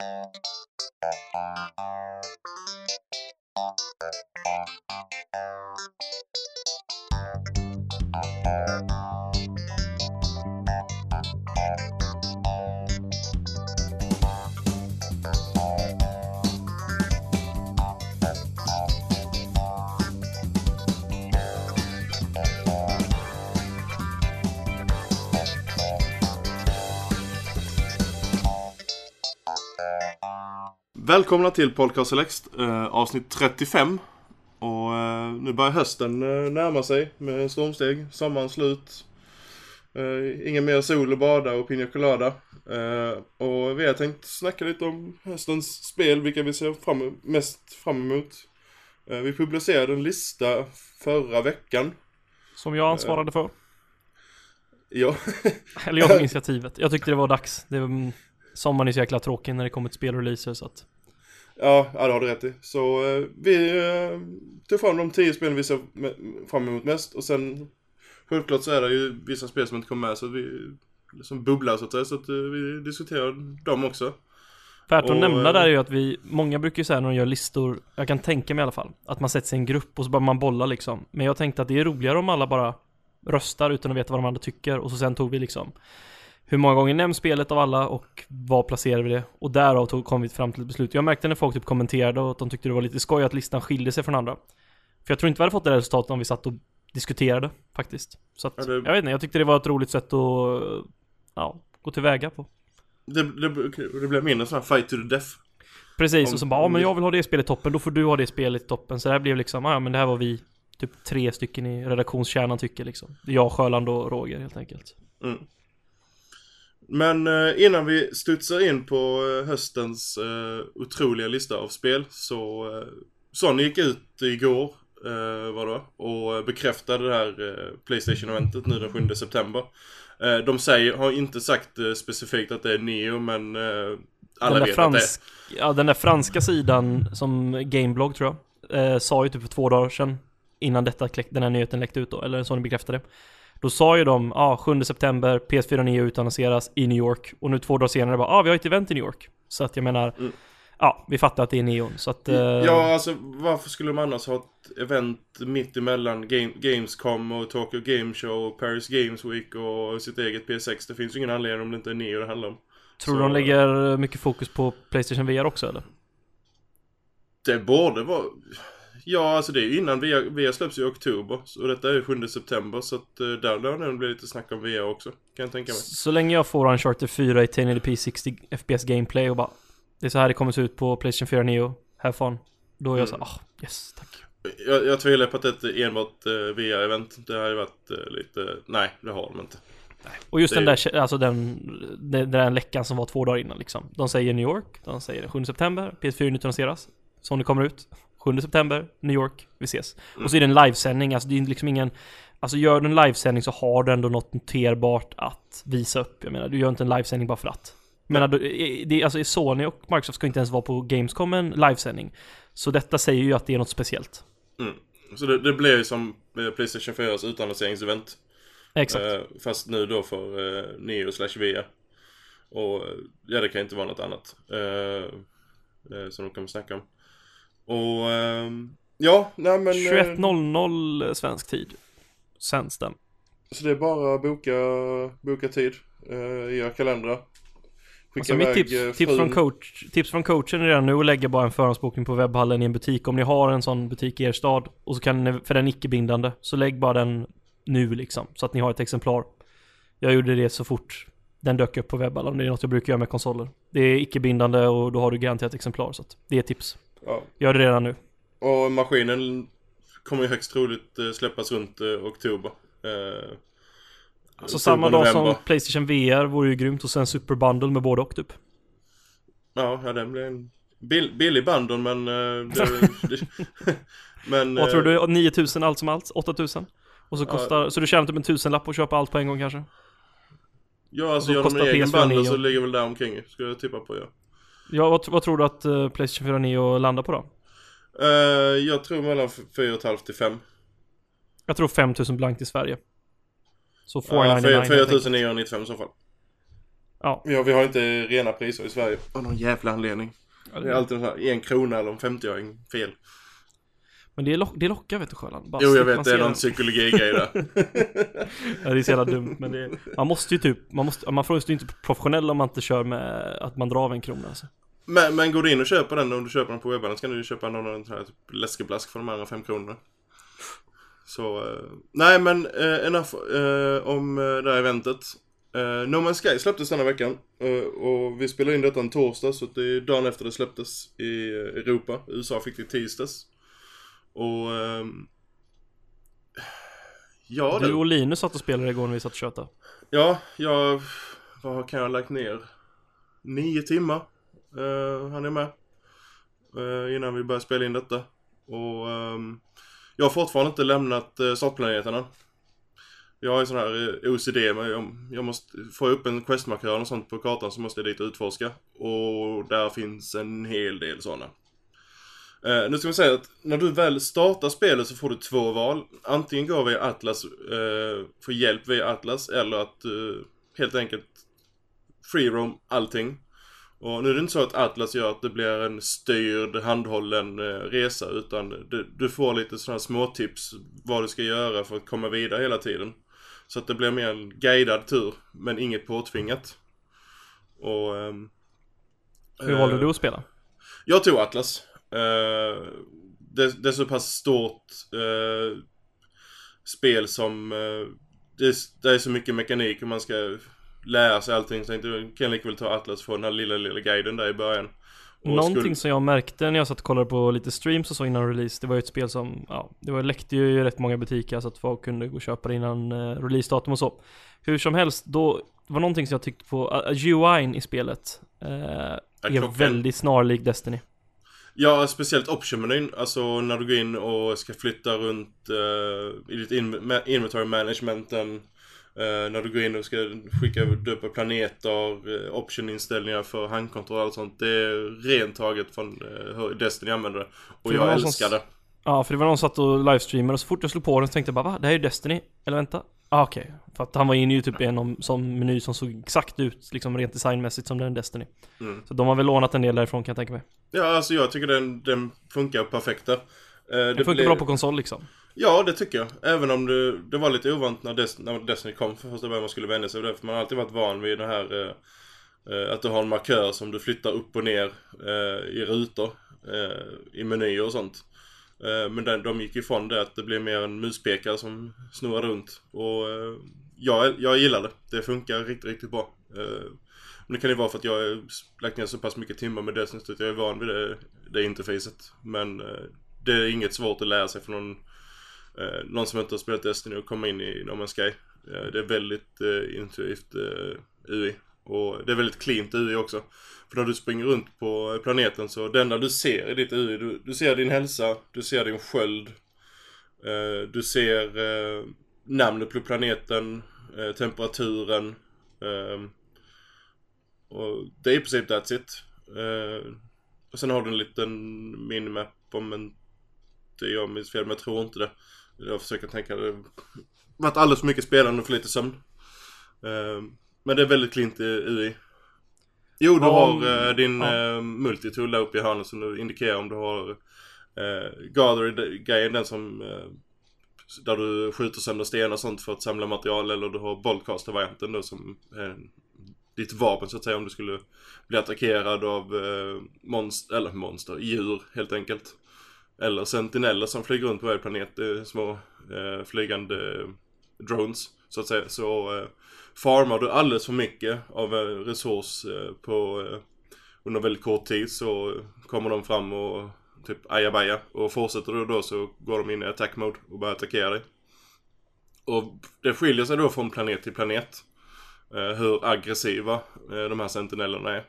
Thank you. Välkomna till Podcast Select, eh, avsnitt 35. Och eh, nu börjar hösten eh, närma sig med stormsteg. Sommaren slut. Eh, ingen mer sol och bada och pina colada. Eh, och vi har tänkt snacka lite om höstens spel, vilka vi ser fram, mest fram emot. Eh, vi publicerade en lista förra veckan. Som jag ansvarade för. Ja, Eller jag tog initiativet. Jag tyckte det var dags. Det var, sommaren är så jäkla tråkig när det kommer till spelreleaser så att. Ja, ja det har du rätt i. Så eh, vi eh, tog fram de tio spelen vi ser fram emot mest. Och sen självklart så är det ju vissa spel som inte kommer med så vi liksom bubblar så att säga. Så att eh, vi diskuterar dem också. Värt att Och, nämna eh, där är ju att vi, många brukar ju säga när de gör listor, jag kan tänka mig i alla fall, att man sätter sig i en grupp och så börjar man bolla liksom. Men jag tänkte att det är roligare om alla bara röstar utan att veta vad de andra tycker och så sen tog vi liksom hur många gånger nämns spelet av alla och var placerar vi det? Och därav tog, kom vi fram till ett beslut. Jag märkte när folk typ kommenterade och att de tyckte det var lite skoj att listan skilde sig från andra. För jag tror inte vi hade fått det resultatet om vi satt och diskuterade faktiskt. Så att, Ja, det- jag vet inte, jag tyckte det var ett roligt sätt att ja, gå tillväga på. Det, det, det blev mindre sån här fight to the death. Precis, Om- och så bara, ja men jag vill ha det spelet i toppen, då får du ha det spelet i toppen. Så det här blev liksom, ja men det här var vi, typ tre stycken i redaktionskärnan tycker liksom. Jag, Sjöland och Roger helt enkelt. Mm. Men eh, innan vi studsar in på eh, höstens eh, otroliga lista av spel så eh, Sony gick ut igår eh, var det, och bekräftade det här eh, Playstation-eventet nu den 7 september. Eh, de säger, har inte sagt eh, specifikt att det är Neo men eh, alla vet att det är. fransk, ja, den där franska sidan som Gameblog tror jag, eh, sa ju typ för två dagar sedan innan detta, den här nyheten läckte ut då, eller Sony bekräftade. Då sa ju de, ja, 7 september, PS4 Neo utannonseras i New York. Och nu två dagar senare bara, ja, vi har ett event i New York. Så att jag menar, Mm. ja, vi fattar att det är Neon. Så att... eh, Ja, alltså varför skulle de annars ha ett event mitt emellan Game, Gamescom och Tokyo Game Show och Paris Games Week och sitt eget PS6? Det finns ju ingen anledning om det inte är Neo det handlar om. Tror du de lägger mycket fokus på Playstation VR också eller? Det borde vara... Ja, alltså det är ju innan VR, VR släpps i oktober. Och detta är ju 7 september så att eh, där lär det bli lite snack om VR också. Kan jag tänka mig. Så länge jag får Uncharted 4 i 1080p 60 FPS gameplay och bara Det är så här det kommer se ut på Playstation 4 Neo, have fun. Då är jag så Mm. ah, yes, tack. Jag, jag tvivlar på att det är enbart eh, VR-event. Det har ju varit eh, lite... Nej, det har de inte. Och just Det den är där, alltså den, den, den läckan som var två dagar innan liksom. De säger New York, de säger 7 september, PS4 utannonseras. Sony kommer ut, 7 september, New York, vi ses. Och så är det en livesändning, alltså det är liksom ingen Alltså gör du en livesändning så har du ändå något noterbart att visa upp. Jag menar, du gör inte en livesändning bara för att. Det, alltså Sony och Microsoft ska inte ens vara på Gamescom en livesändning. Så detta säger ju att det är något speciellt. Mm. Så det, det blir ju som eh, Playstation 4s utannonseringsevent. Exakt. Eh, fast nu då för eh, Neo slash VR. Och eh, ja, det kan inte vara något annat. Eh, eh, som de kommer snacka om. Och ehm, ja, nej men... eh, 21.00 svensk tid. Sänds den. Så det är bara att boka, boka tid eh, i era kalendrar. Skicka Alltså mitt tips, eh, tips, från coach, tips från coachen är redan nu att lägga bara en förhandsbokning på webbhallen i en butik. Om ni har en sån butik i er stad, och så kan ni, för den är icke-bindande, så lägg bara den nu liksom. Så att ni har ett exemplar. Jag gjorde det så fort den dök upp på webbhallen. Det är något jag brukar göra med konsoler. Det är icke-bindande och då har du garanterat exemplar. Så att det är tips. Ja. Gör det redan nu. Och maskinen kommer ju högst troligt eh, släppas runt eh, oktober. Eh, Så oktober, samma dag som. Playstation VR vore ju grymt och sen Super Bundle med både och typ. Ja, ja den blir en bill, billig bundle men... eh, det, men... Vad tror du? 9000 allt som allt? 8000? Och så Ja. kostar, så du tjänar typ en tusenlapp att köpa allt på en gång kanske? Ja, alltså gör de en egen PS4 bundle så ligger väl där omkring skulle jag tippa på ja. Ja, vad, vad tror du att uh, Playstation 4 Neo landar på då? Eh, jag tror mellan 4,5 till 5. Jag tror 5000 blankt i Sverige. Så Ja, 499 helt enkelt. 4995 i så fall. Ja. Ja, vi har inte rena priser i Sverige av någon jävla anledning. Det är alltid så här, en krona eller en 50-öring fel. Men det, lock, det lockar vet du Sjöland. Bara Jo, jag vet, det är någon den. psykologi-grej där. Ja, det är så jävla dumt men det, man måste ju typ, man måste, man får ju inte professionell om man inte kör med att man drar av en krona alltså. Men, men går du in och köper den, om du köper den på webben, så kan du ju köpa någon sån här typ läskeblask för de andra fem kronorna. Så, eh, nej men eh, enough eh, om eh, det här eventet. Eh, no Man's Sky släpptes denna veckan. Eh, och vi spelar in detta en torsdag, så det är dagen efter det släpptes i eh, Europa. USA fick det tisdags. Och... ehm, ja, Du och Linus satt och spelade igår när vi satt och tjötade. ja, jag... Vad kan jag ha lagt ner? Nio timmar. Uh, han är med. Eh, innan vi började spela in detta. Och ehm, jag har fortfarande inte lämnat uh, startplaneten än. Jag har ju sån här eh, OCD, men jag, jag måste få upp en questmarkör och sånt på kartan så måste jag dit och utforska. Och där finns en hel del sådana. Eh, nu ska vi säga att när du väl startar spelet så får du två val. Antingen gå via Atlas, uh, få hjälp via Atlas eller att eh, helt enkelt free roam allting. Och nu är det inte så att Atlas gör att det blir en styrd, handhållen resa utan du, du får lite sådana små tips vad du ska göra för att komma vidare hela tiden. Så att det blir mer en guidad tur, men inget påtvingat. Och... ehm, Hur valde du att spela? Jag tog Atlas. Eh, det, det är så pass stort eh, spel som... eh, det, det är så mycket mekanik och man ska lära sig allting. Så jag tänkte, kan lika väl ta Atlas för den här lilla, lilla guiden där i början. Och Någonting skulle- som jag märkte när jag satt och kollade på lite streams och så innan release, det var ju ett spel som, ja, det var, läckte ju i rätt många butiker så att folk kunde gå och köpa det innan eh, releasedatum och så. Hur som helst, då var någonting som jag tyckte på, uh, UI'n i spelet eh, är väldigt snarlik Destiny. Ja, speciellt option-menyn. Alltså när du går in och ska flytta runt eh, i ditt in- inventory managementen. eh, när du går in och ska skicka upp planeter, uh, option-inställningar för handkontroll och allt sånt. Det är rent taget från uh, hur Destiny använder det. Och jag älskar det. Ja, för det var någon som satt och livestreamade och så fort jag slog på den så tänkte jag bara va? Det här är ju Destiny? Eller vänta? Ah, okej. För att han var inne i typ i en sån meny som såg exakt ut, liksom rent designmässigt som den Destiny. Mm. Så de har väl lånat en del därifrån kan jag tänka mig. Ja, alltså jag tycker den, den funkar perfekt där. Eh, Det funkar blir- bra på konsol liksom. Ja, det tycker jag. Även om det, det var lite ovant när, Des, när Destiny kom för första början man skulle vänja sig vid det. För man har alltid varit van vid det här eh, eh, att du har en markör som du flyttar upp och ner eh, i rutor. Eh, I menyer och sånt. Eh, men den, de gick ifrån det att det blev mer en muspekare som snurrar runt. Och eh, jag, jag gillar det. Det funkar riktigt, riktigt bra. Eh, men det kan ju vara för att jag har lagt ner så pass mycket timmar med Destiny att jag är van vid det, det interfacet. Men det är inget svårt att lära sig för någon någon som inte har spelat Destiny och komma in i No Man's Sky. Det är väldigt intuitivt UI. Och det är väldigt cleant UI också. För när du springer runt på planeten så det enda du ser i ditt UI, du, du ser din hälsa, du ser din sköld. Eh, du ser eh, namnet på planeten, eh, temperaturen. Eh, och det är i princip that's it. Eh, och sen har du en liten minimap om inte jag minns fel, men jag tror inte det. Jag försöker tänka, det har varit alldeles för mycket spelande och för lite sömn. Eh, men det är väldigt klint i UI. Jo, du Om- har eh, din ja. eh, multitool där uppe i hörnet som du indikerar om du har eh, Gather-grejen, den som eh, där du skjuter sönder stenar och sånt för att samla material eller du har Boltcaster-varianten då som eh, ditt vapen så att säga om du skulle bli attackerad av eh, monster, eller monster, djur helt enkelt. Eller sentineller som flyger runt på varje planet, är små eh, flygande drones så att säga. Så eh, farmar du alldeles för mycket av en resurs eh, på eh, under väldigt kort tid så kommer de fram och typ ajabaja. Och fortsätter du då så går de in i attack mode och börjar attackera dig. Och det skiljer sig då från planet till planet. Eh, hur aggressiva eh, de här sentinellerna är.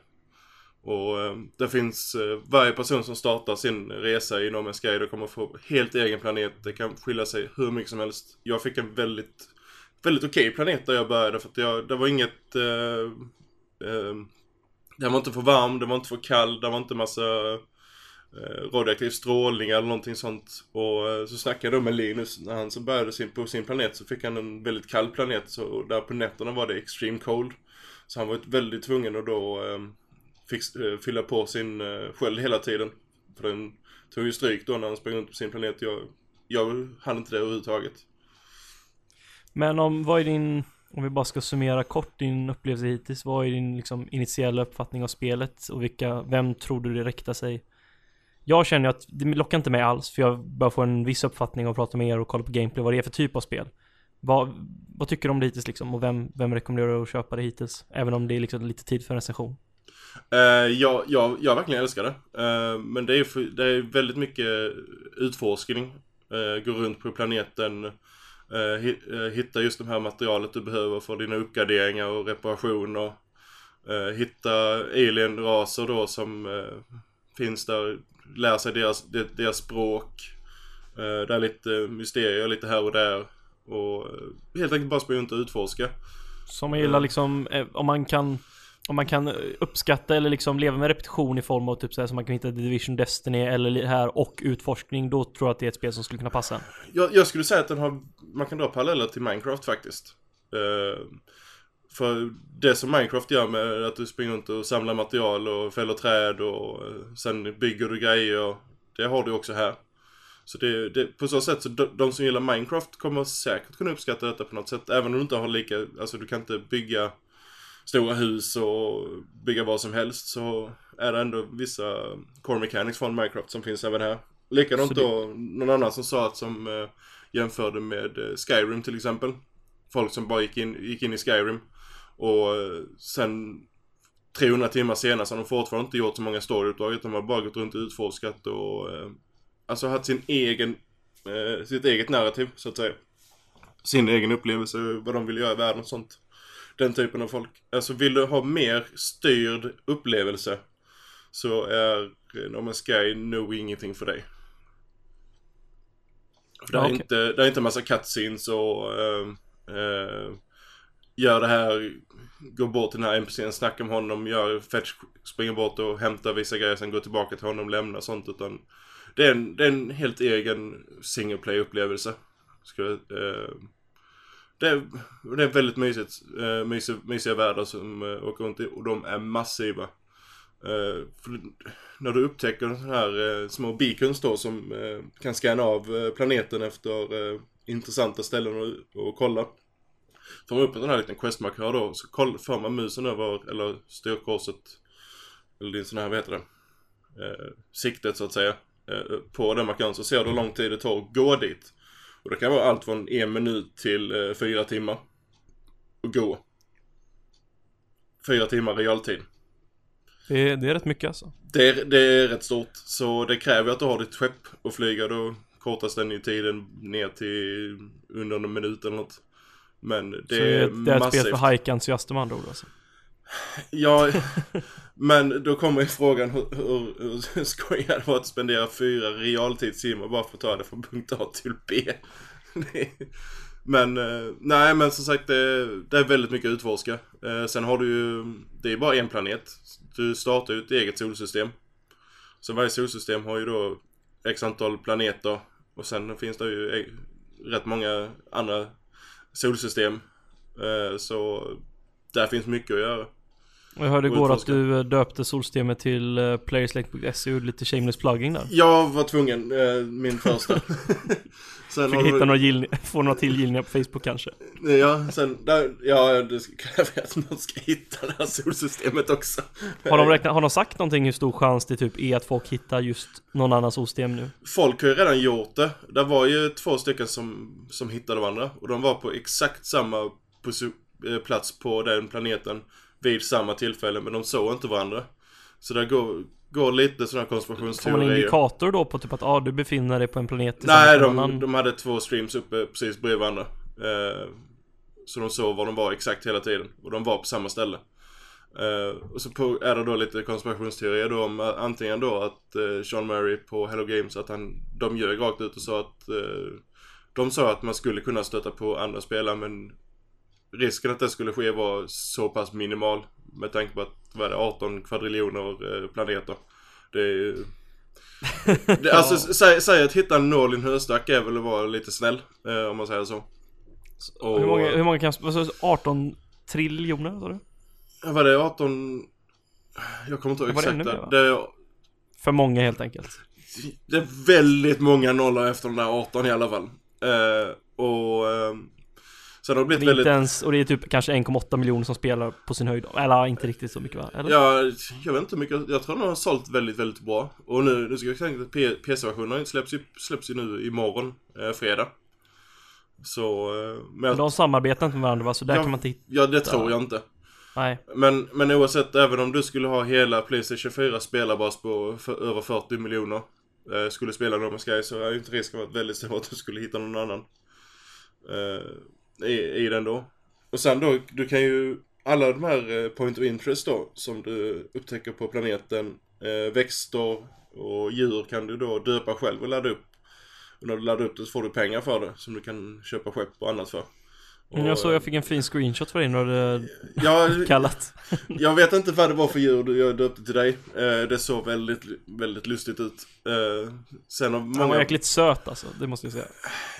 Och eh, det finns eh, varje person som startar sin resa inom en Skyder kommer få helt egen planet. Det kan skilja sig hur mycket som helst. Jag fick en väldigt, väldigt okej planet där jag började för att jag, det var inget eh, eh, den var inte för varm, den var inte för kall, det var inte massa eh, radioaktiv strålning eller någonting sånt. Och eh, så snackade jag då med Linus när han så började sin, på sin planet så fick han en väldigt kall planet så där på nätterna var det extreme cold. Så han var väldigt tvungen att då eh, fix, eh, fylla på sin eh, sköld hela tiden. För den tog ju stryk då när han sprang runt på sin planet. Jag, jag hann inte det överhuvudtaget. Men om, vad är din, om vi bara ska summera kort din upplevelse hittills. Vad är din liksom initiella uppfattning av spelet? Och vilka, vem tror du det riktar sig? Jag känner att det lockar inte mig alls för jag börjar få en viss uppfattning och prata med er och kolla på gameplay vad det är för typ av spel. Vad, vad tycker du om det hittills liksom? Och vem, vem rekommenderar du att köpa det hittills? Även om det är liksom lite tid för en recension. Uh, eh, jag, jag, jag verkligen älskar det. Uh, men det är, det är väldigt mycket utforskning. Uh, gå runt på planeten hitta just de här materialet du behöver för dina uppgraderingar och reparationer. hitta alien-raser då som finns där. Lära sig deras, deras språk. det är lite mysterier lite här och där. Och helt enkelt bara springa runt och utforska. Som gillar liksom, om man kan om man kan uppskatta eller liksom leva med repetition i form av typ så här, som man kan hitta Division Destiny eller här och utforskning, då tror jag att det är ett spel som skulle kunna passa en. Jag, jag skulle säga att den har, man kan dra paralleller till Minecraft faktiskt. Uh, för det som Minecraft gör med att du springer runt och samlar material och fäller träd och uh, sen bygger du grejer, det har du också här. Så det, det, på så sätt så de, de, som gillar Minecraft kommer säkert kunna uppskatta detta på något sätt. Även om du inte har lika, alltså du kan inte bygga stora hus och bygga vad som helst så är det ändå vissa core mechanics från Minecraft som finns även här. Likadant det... då, någon annan som sa att som eh, jämförde med eh, Skyrim till exempel. Folk som bara gick in, gick in i Skyrim och eh, sen 300 timmar senare så har de fortfarande inte gjort så många storyuppdrag utan de har bara gått runt och utforskat och eh, alltså haft sin egen, eh, sitt eget narrativ så att säga. Sin egen upplevelse, vad de vill göra i världen och sånt den typen av folk. Alltså vill du ha mer styrd upplevelse så är No Man's Sky nog ingenting för dig. För det, är okay. inte, det är inte en massa cutscenes och uh, uh, gör det här, gå bort till den här NPCn, snacka med honom, gör fetch, springer bort och hämtar vissa grejer, sen gå tillbaka till honom, lämna sånt. Utan det är en, det är en helt egen single play upplevelse. Ska, uh, det är, det är väldigt mysigt. Eh, uh, mysiga, mysiga världar som uh, åker runt i och de är massiva. Uh, när du upptäcker sådana här uh, små beacons då som uh, kan scanna av planeten efter intressanta ställen och, och kolla. Får man upp en sån här liten questmarkör då så koll, för man musen över, eller styrkorset, eller din sån här, vad heter det? siktet så att säga. på den markören så ser du hur lång tid det tar att gå dit. Och det kan vara allt från en minut till eh, fyra timmar. Och gå. Fyra timmar realtid. Det är, det är rätt mycket alltså. Det är, det är rätt stort. Så det kräver att du har ditt skepp och flyga. Då kortas den i tiden ner till under en minut eller något. Men det, så det är, det är ett spel för hajkentusiaster med andra ord alltså. Ja, men då kommer ju frågan hur, hur, hur skoj det var att spendera fyra realtidstimmar bara för att ta det från punkt A till B. men eh, nej, men som sagt det, det är väldigt mycket att utforska. Eh, sen har du ju, det är bara en planet. Du startar ju ett eget solsystem. Så varje solsystem har ju då x antal planeter. Och sen finns det ju e, rätt många andra solsystem. Eh, så där finns mycket att göra. Jag hörde igår att du eh, döpte solsystemet till uh, playerselect.se och lite shameless plugging där. Jag var tvungen, uh, min första. sen Fick hitta du... några gill... få några till gillningar på Facebook kanske. Ja, sen, där, ja det kräver att någon ska hitta det här solsystemet också. Har de, räknat, har de sagt någonting hur stor chans det typ är att folk hittar just någon annan solsystem nu? Folk har ju redan gjort det. Det var ju två stycken som, som hittade varandra och de var på exakt samma plats på den planeten vid samma tillfälle men de såg inte varandra. Så där går, går lite sådana konspirationsteorier. Får man indikator då på typ att ah, du befinner dig på en planet Nej, de, annan... de hade två streams uppe precis bredvid varandra. Eh, så de såg var de var exakt hela tiden. Och de var på samma ställe. Uh, och så på, är det då lite konspirationsteorier då om uh, antingen då att uh, Sean Murray på Hello Games att han, de ljög rakt ut och sa att uh, de sa att man skulle kunna stöta på andra spelare men risken att det skulle ske var så pass minimal. Med tanke på att, vad är det, 18 kvadriljoner eh, planeter. Det är det, ja. Alltså säg, säg att hitta en nål i en höstack är väl att vara lite snäll. Eh, om man säger så. Och, hur, många, hur många kan, vad 18 triljoner sa du? Ja, Var det 18? Jag kommer inte ihåg exakt. Det, mer, det, är- För många helt enkelt. det är väldigt många nollor efter den där 18 i alla fall. Eh, och eh, har det Det blivit väldigt... ens, och det är typ kanske 1,8 miljoner som spelar på sin höjd. Eller inte riktigt så mycket va? Eller? Ja, jag vet inte hur mycket. Jag tror den har sålt väldigt, väldigt bra. Och nu, nu ska jag tänka att PC-versionen släpps ju, släpps ju nu imorgon, eh, fredag. Så, eh, men Men jag, de samarbetar inte med varandra va? Så där Ja. kan man inte hitta... ja, det tror jag inte. Nej. Men, men oavsett, även om du skulle ha hela Playstation 4 spelarbas på för, över 40 miljoner eh, skulle spela No Man's Sky så är ju inte risken varit väldigt stor att du skulle hitta någon annan eh, i, i den då. Och sen då, du kan ju alla de här eh, point of interest då som du upptäcker på planeten, eh, växter och djur kan du då döpa själv och ladda upp. Och när du laddar upp det så får du pengar för det som du kan köpa skepp och annat för. Mm, jag såg jag fick en fin screenshot för dig när du hade kallat. jag vet inte vad det var för djur du- jag döpte till dig. Eh, det såg väldigt, väldigt lustigt ut. Eh, sen har Han var många... jäkligt söt alltså, det måste jag säga.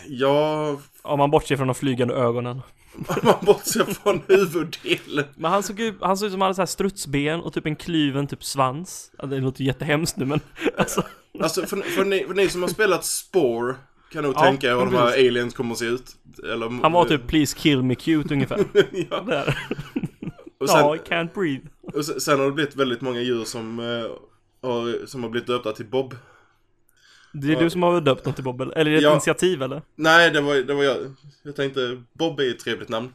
Ja, Om man bortser från de flygande ögonen. om man bortser från huvuddelen. Men han såg han såg ut som han hade så här strutsben och typ en klyven typ svans. Det låter jättehemskt nu men alltså. Alltså, för, för, ni, för ni som har spelat Spore kan nog Ja, tänka hur de här aliens kommer att se ut. Eller, Han var typ 'Please kill me cute' ungefär. ja. Där. Och Ja, I sen, can't breathe. och sen, sen har det blivit väldigt många djur som, eh, har, som har blivit döpta till Bob. Det är du som har döpt dem till Bob eller? Eller är det ett Ja. initiativ eller? Nej, det var, det var jag. Jag tänkte, Bob är ett trevligt namn.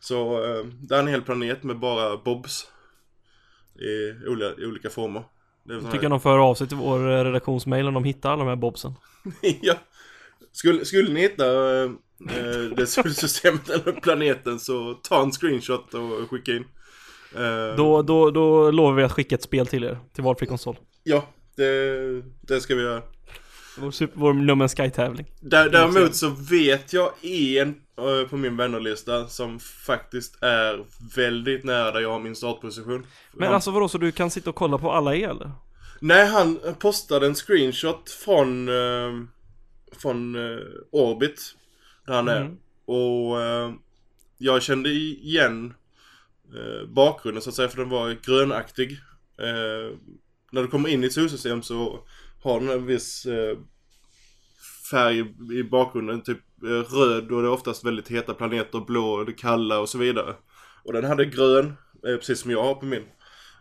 Så eh, det är en hel planet med bara Bobs. I olika, i olika former. Det här- Tycker jag de för av sig till vår eh, redaktionsmail om de hittar alla de här bobsen. ja. Skulle, skulle ni hitta eh, eh, det solsystemet eller planeten så ta en screenshot och skicka in. Eh, Då, då, då lovar vi att skicka ett spel till er, till valfri konsol. Ja, det, det ska vi göra. Vår, super, vår Man's Sky-tävling. Där, däremot så vet jag en eh, på min vännerlista som faktiskt är väldigt nära där jag har min startposition. Men Han- alltså vadå, så du kan sitta och kolla på alla er eller? Nej, han postade en screenshot från, eh, från eh, Orbit. Där han är. Mm. Och eh, jag kände igen eh, bakgrunden så att säga, för den var grönaktig. Eh, när du kommer in i ett solsystem så har den en viss eh, färg i bakgrunden, typ eh, röd och det är oftast väldigt heta planeter, blå och det kalla och så vidare. Och den hade grön, precis som jag har på min.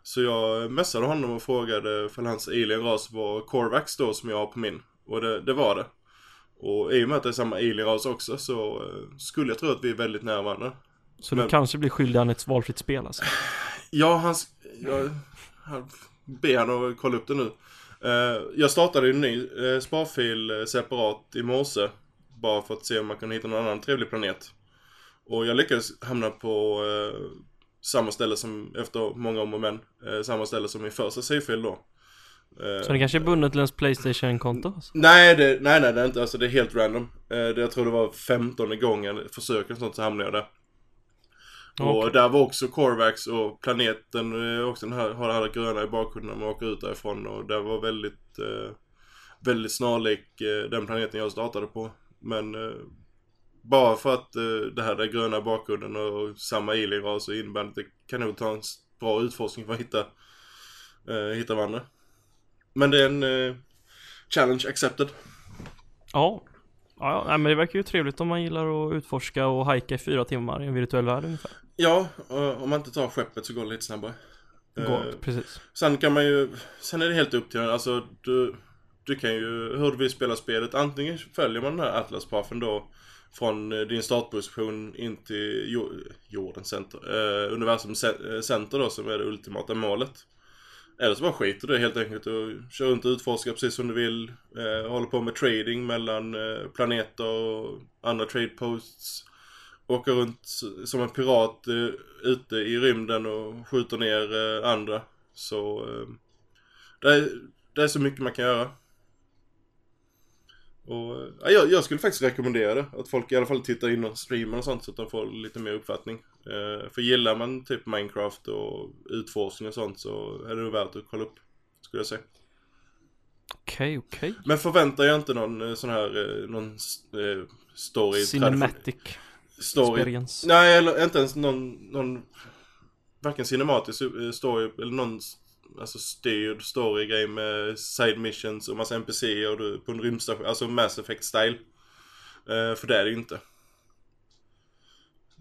Så jag messade honom och frågade för hans alien-ras var Corvax då som jag har på min. Och det, det var det. Och i och med att det är samma alien-ras också så eh, skulle jag tro att vi är väldigt nära varandra. Så Men- du kanske blir skyldig han ett valfritt spel alltså? Ja, han... Jag, han ber han att kolla upp det nu. Eh, jag startade en ny uh, sparfil eh, separat i morse. Bara för att se om man kan hitta någon annan trevlig planet. Och jag lyckades hamna på eh, samma ställe som, efter många om och men, eh, samma ställe som min första save-fil då. Eh, Så det kanske är bundet till ens Playstation-konto alltså? Nej, det, nej, nej, det är inte. Alltså det är helt random. Eh, det, jag tror det var 15 gången försök och sånt så hamnade jag där. Och Okej. där var också Corvax och planeten eh, också den här, har det här gröna i bakgrunden när man åker ut därifrån och det var väldigt, eh, väldigt snarlik eh, den planeten jag startade på. Men eh, bara för att det här är gröna i bakgrunden och samma alien-ras och innebär att det kan nog ta en bra utforskning för att hitta, hitta varandra. Men det är en eh, challenge accepted. Ja. Ja, nej, men det verkar ju trevligt om man gillar att utforska och hajka i fyra timmar i en virtuell värld ungefär. Ja, eh, om man inte tar skeppet så går det lite snabbare. Eh, Går, precis. Sen kan man ju, sen är det helt upp till en, alltså du, du kan ju, hur du vill spela spelet, antingen följer man den här Atlas-pafen då från eh, din startposition in till jo, jordens center, eh, universums eh, center då som är det ultimata målet. Eller så bara skiter du i det helt enkelt och kör runt och utforskar precis som du vill. Eh, håller på med trading mellan eh, planeter och andra trade posts. Åker runt som en pirat eh, ute i rymden och skjuter ner eh, andra. Så eh, det, är, det är så mycket man kan göra. Och, eh, ja, jag, jag skulle faktiskt rekommendera det. Att folk i alla fall tittar in och streamar och sånt så att de får lite mer uppfattning. Eh, för gillar man typ Minecraft och utforskning och sånt så är det nog värt att kolla upp. Skulle jag säga. Okej, okej. Men förväntar jag inte någon eh, sån här, eh, någon story. Cinematic story. experience. Nej, eller inte ens någon, någon varken cinematisk story eller någon alltså styrd story-grej med side missions och massa NPC och du på en rymdstation, alltså Mass Effect style. För det är det ju inte.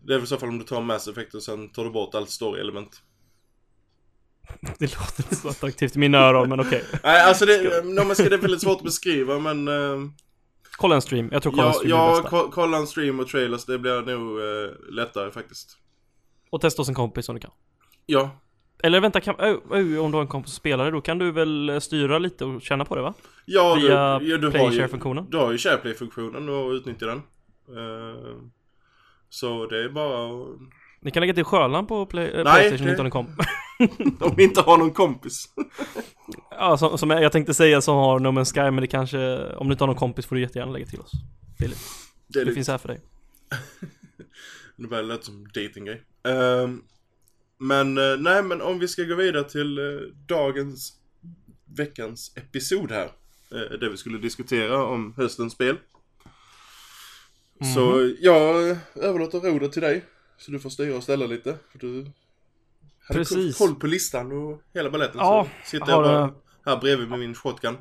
Det är väl i så fall om du tar Mass Effect och sen tar du bort allt story-element. Det låter inte så attraktivt i mina öron, men okej. Nej, alltså det, no, men ska det är väldigt svårt att beskriva men... eh, Kolla en stream. Jag tror kolla en ja, stream är ja bästa. ko- kolla en stream och trailers, det blir nog eh, lättare faktiskt. Och testa hos en kompis om du kan. Ja, Eller vänta, kan, ö, ö, om du har en kompis som spelar då kan du väl eh, styra lite och känna på det va? ja Via du, ja, du har ju, share-funktionen. Du har ju SharePlay-funktionen och utnyttja den. Eh, så det är bara Ni kan lägga till Sjöland på play, eh, Nej, Playstation det- inte har en komp. Om vi inte har någon kompis. Ja, som, som jag tänkte säga som har No Man's Sky, men det kanske, om du inte har någon kompis får du jättegärna lägga till oss. Det, är Det lite, finns här för dig. det börjar låta som datinggrej. Ehm, men eh, nej, men om vi ska gå vidare till eh, dagens, veckans episod här. Uh, det vi skulle diskutera om höstens spel. Så jag överlåter rodret till dig. Så du får styra och ställa lite. För du hade Precis. koll på listan och hela baletten. Ja, så sitter jag bara här bredvid med min shotgun.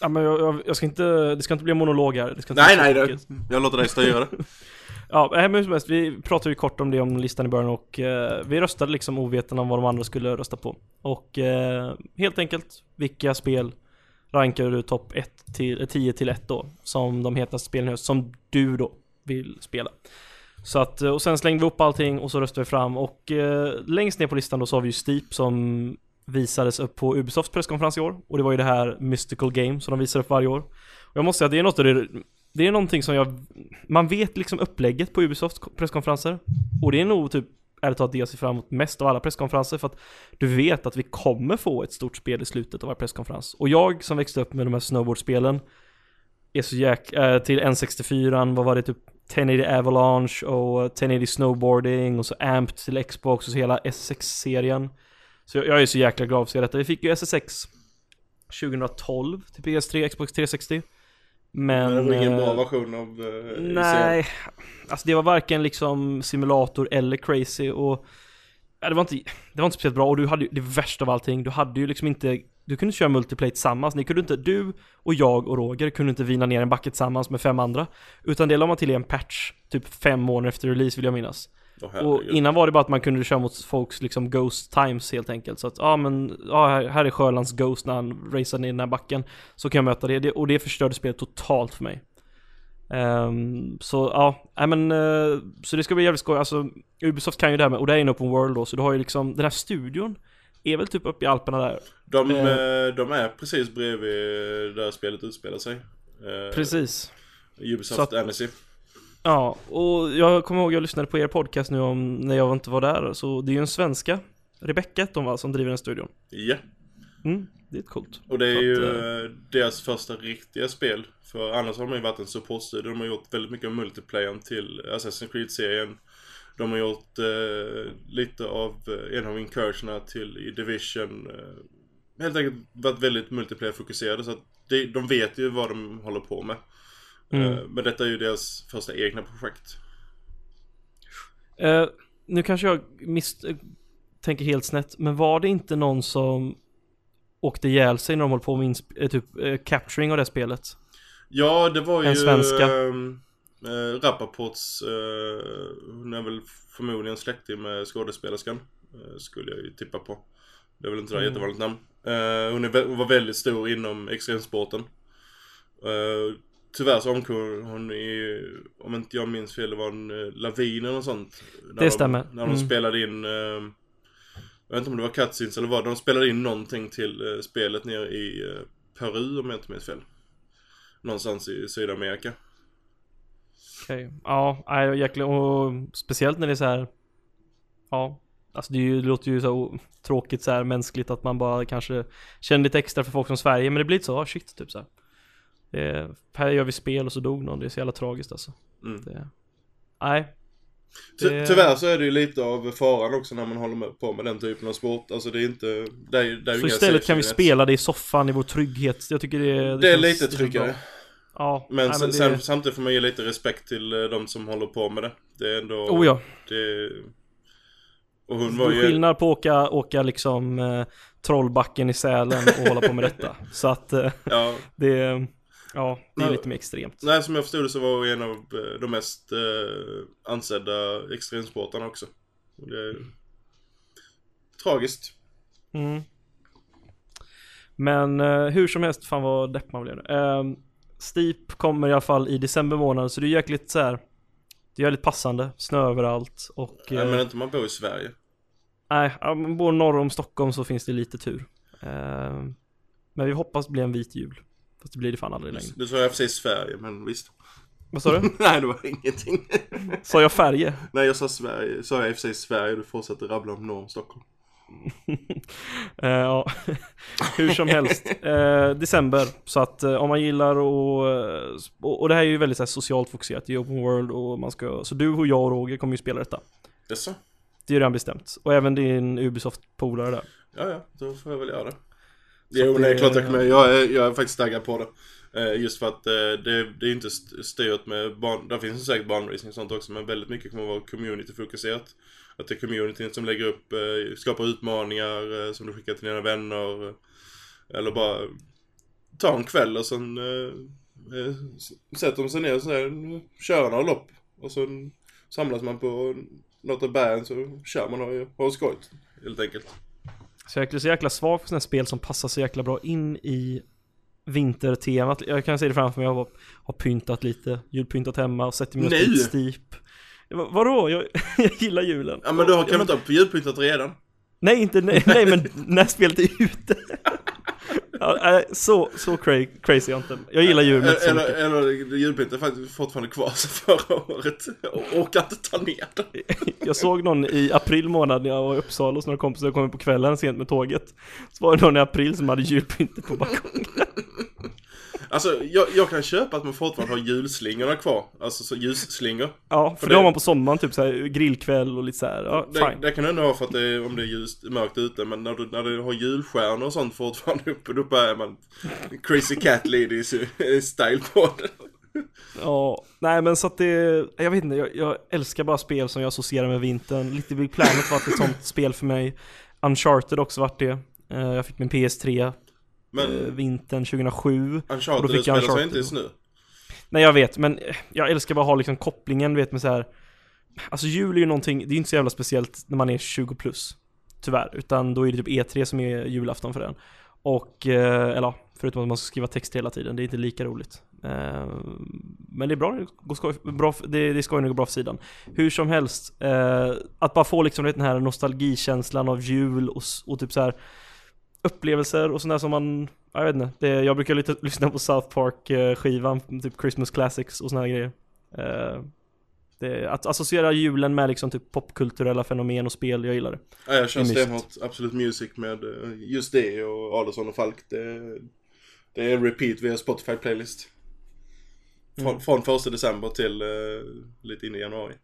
Ja men jag, jag, jag ska inte, det ska inte bli en monolog här. Det ska inte Nej, nej, det, jag låter dig styra det. Ja, men hur som helst, vi pratade ju kort om det om listan i början och eh, vi röstade liksom ovetande om vad de andra skulle rösta på. Och eh, helt enkelt, vilka spel rankar du topp 1 till, eh, 10 till 1 då? Som de hetaste spelen i höst, som du då vill spela. Så att, eh, och sen slängde vi upp allting och så röstade vi fram och eh, längst ner på listan då så har vi ju Steep som visades upp på Ubisofts presskonferens i år. Och det var ju det här Mystical Game som de visar upp varje år. Och jag måste säga att det är något av det det är någonting som jag Man vet liksom upplägget på Ubisofts presskonferenser Och det är nog typ Ärligt talat det jag ser fram emot mest av alla presskonferenser för att Du vet att vi kommer få ett stort spel i slutet av varje presskonferens Och jag som växte upp med de här snowboardspelen Är så jäk... Äh, till N64 vad var det typ 1080 Avalanche och 1080 Snowboarding och så Amped till Xbox och så hela SSX-serien Så jag, jag är så jäkla glad för att se detta. Vi fick ju SSX 2012 till PS3, Xbox 360 Men... Men det var ingen eh, bra version av eh, i serien. Nej, alltså det var varken liksom simulator eller crazy och ja, det, var inte, det var inte speciellt bra och du hade ju det värsta av allting, du hade ju liksom inte Du kunde inte köra multiplayer tillsammans, ni kunde inte, du och jag och Roger kunde inte vina ner en backe tillsammans med fem andra. Utan det la man till i en patch, typ fem månader efter release vill jag minnas. Åh, och innan var det bara att man kunde köra mot folks liksom Ghost Times helt enkelt. Så att, ja men, ja här, här är Sjölands Ghost när han racear ner i den här backen. Så kan jag möta det, och det förstörde spelet totalt för mig. Ehm, Så ja, nej men eh, Så det ska bli jävligt skoj, alltså Ubisoft kan ju det här med, och det är en open world då Så du har ju liksom, den här studion Är väl typ uppe i Alperna där De, Eh. eh, de är precis bredvid där spelet utspelar sig. Eh, Precis Ubisoft att- Annecy. Ja, och jag kommer ihåg jag lyssnade på er podcast nu om när jag inte var där Så det är ju en svenska Rebecca hette hon va, som driver den studion Ja. Mm, det är coolt Och det är Så ju att, eh, deras första riktiga spel. För annars har de ju varit en supportstudio. De har gjort väldigt mycket av multiplayern till Assassin's Creed-serien. De har gjort eh, lite av eh, en av incursionerna till i Division. Eh, helt enkelt varit väldigt multiplayer-fokuserade. Så att de, de vet ju vad de håller på med. Mm. Eh, men detta är ju deras första egna projekt. Eh, nu kanske jag miss eh, tänker helt snett, men var det inte någon som åkte ihjäl sig när de höll på med eh, typ eh, capturing av det spelet? Ja, det var ju... En svenska. ehm, Eh, Rappaports, eh, hon är väl förmodligen släkting med skådespelerskan. Eh, skulle jag ju tippa på. Det är väl inte ett Mm. jättevanligt namn. Eh, hon, är, hon var väldigt stor inom extremsporten. Eh, tyvärr så omkom hon i, om inte jag minns fel, det var en eh, lavin eller något sånt. När Det stämmer. De, när de Mm. spelade in, eh, jag vet inte om det var cutscenes eller vad, de spelade in någonting till eh, spelet nere i eh, Peru om jag inte minns fel. Någonstans i Sydamerika. Okej. Ja, jäkla, och speciellt när det är så här. Ja, alltså det, ju, det låter ju så tråkigt så här mänskligt att man bara kanske känner lite extra för folk från Sverige, men det blir lite så, ah, shit, typ så här. Det, här gör vi spel och så dog någon, det är så jävla tragiskt alltså. Mm. Det, nej. Det- Tyvärr så är det ju lite av faran också när man håller på med den typen av sport. Alltså det är inte, det är, det är Så istället kan vi spela det i soffan i vår trygghet. Jag tycker det, det, Det är lite tryggare. Ja, Men, nej, sen, det, sen, samtidigt får man ge lite respekt till eh, de som håller på med det. Det är ändå... Oh ja. Det, Och hon var ju... skillnad på att åka, åka liksom eh, Trollbacken i Sälen och hålla på med detta. Så att eh, Ja, det, ja, det är lite mer extremt. nej som jag förstod det så var hon en av eh, de mest eh, ansedda extremsportarna också. Och det är tragiskt. Mm. Men eh, hur som helst, fan vad depp man blev nu. Eh, Steep kommer i alla fall i december månad, så det är jäkligt så här. Det är jävligt passande, snö överallt och... Nej, eh, men inte om man bor i Sverige. Nej, om man bor norr om Stockholm så finns det lite tur. Eh, men vi hoppas det blir en vit jul. Fast det blir det fan aldrig längre. Du sa jag precis Sverige, men visst. Vad sa du? nej, det var ingenting. Sa jag färger? nej, jag sa Sverige. Sa jag i och för sig Sverige, du fortsätter rabbla om norr om Stockholm. Eh, ja, hur som helst. Eh, december, så att eh, om man gillar och, eh, och, och det här är ju väldigt så här, socialt fokuserat, är open world och man ska, så du och jag och Roger kommer ju spela detta. Jaså? Det är ju redan bestämt. Och även din Ubisoft-polare där. Ja, ja, då får jag väl göra det. Så Jo, det är det- klart jag kommer. Jag är, jag är faktiskt taggad på det. Eh, Just för att eh, det, det är inte st- styrt med barn, där finns det säkert barnracing och sånt också, men väldigt mycket kommer att vara community-fokuserat. Att det är communityn som lägger upp, eh, skapar utmaningar eh, som du skickar till dina vänner. eh, Eller bara ta en kväll och sen eh, sätter de sig ner och så där, kör några lopp. Och sen samlas man på något av bergen så kör man och har skojt. Helt enkelt. Så jag är så jäkla svag för sådana här spel som passar så jäkla bra in i vintertemat. Jag kan se det framför mig, jag har, pyntat lite, julpyntat hemma och sätter mig och Nu? Vadå? Jag, jag gillar julen. Ja men du har Och- kommit upp julpyntat redan. Nej, inte nej, nej men när spelet är ute. Ja, nej, så, så cra- crazy jag inte. Jag gillar jul men inte så Eller, mycket. eller julpyntet är faktiskt fortfarande kvar sedan förra året. Och orkar inte ta ner det. Jag såg någon i april månad när jag var i Uppsala hos några kompisar, jag kom på kvällen sent med tåget. Så var det någon i april som hade julpyntet på balkongen. Alltså jag, jag kan köpa att man fortfarande har julslingorna kvar. Alltså så ljusslingor. Ja, för För det det- har man på sommaren typ såhär grillkväll och lite såhär, ja Det, fine. det kan du ändå ha för att det är, om det är ljust, mörkt ute. Men när du, när du har julstjärnor och sånt fortfarande uppe, då börjar man Crazy Cat Ladies style på det. Ja, nej men så att det, jag vet inte, jag, jag älskar bara spel som jag associerar med vintern. Little Big Planet var ett sånt spel för mig. Uncharted också vart det. Eh, Jag fick min PS3 Men eh, vintern 2007. Och då Uncharted fick jag sig Uncharted. inte i snö. Nej jag vet, men jag älskar bara att ha liksom kopplingen, du vet med så här. Alltså jul är ju någonting, det är ju inte så jävla speciellt när man är 20 plus. Tyvärr, utan då är det typ E3 som är julafton för den. Och, eh, eller förutom att man ska skriva text hela tiden, det är inte lika roligt. Eh, Men det är bra, det går skoj, bra det, är skoj när det går bra för sidan. Hur som helst, att bara få liksom den här nostalgikänslan av jul och, och typ så här upplevelser och sånt där som man, ja, jag vet inte, det, jag brukar lite lyssna på South Park eh, skivan, typ Christmas Classics och här grejer. Eh, det, att associera julen med liksom typ popkulturella fenomen och spel, jag gillar det. Ja, jag kör stenhårt Absolut Music med eh, just det och Adolfsson och Falk. Det, det är repeat via Spotify playlist. Från, Mm. från första december till eh, lite in i januari.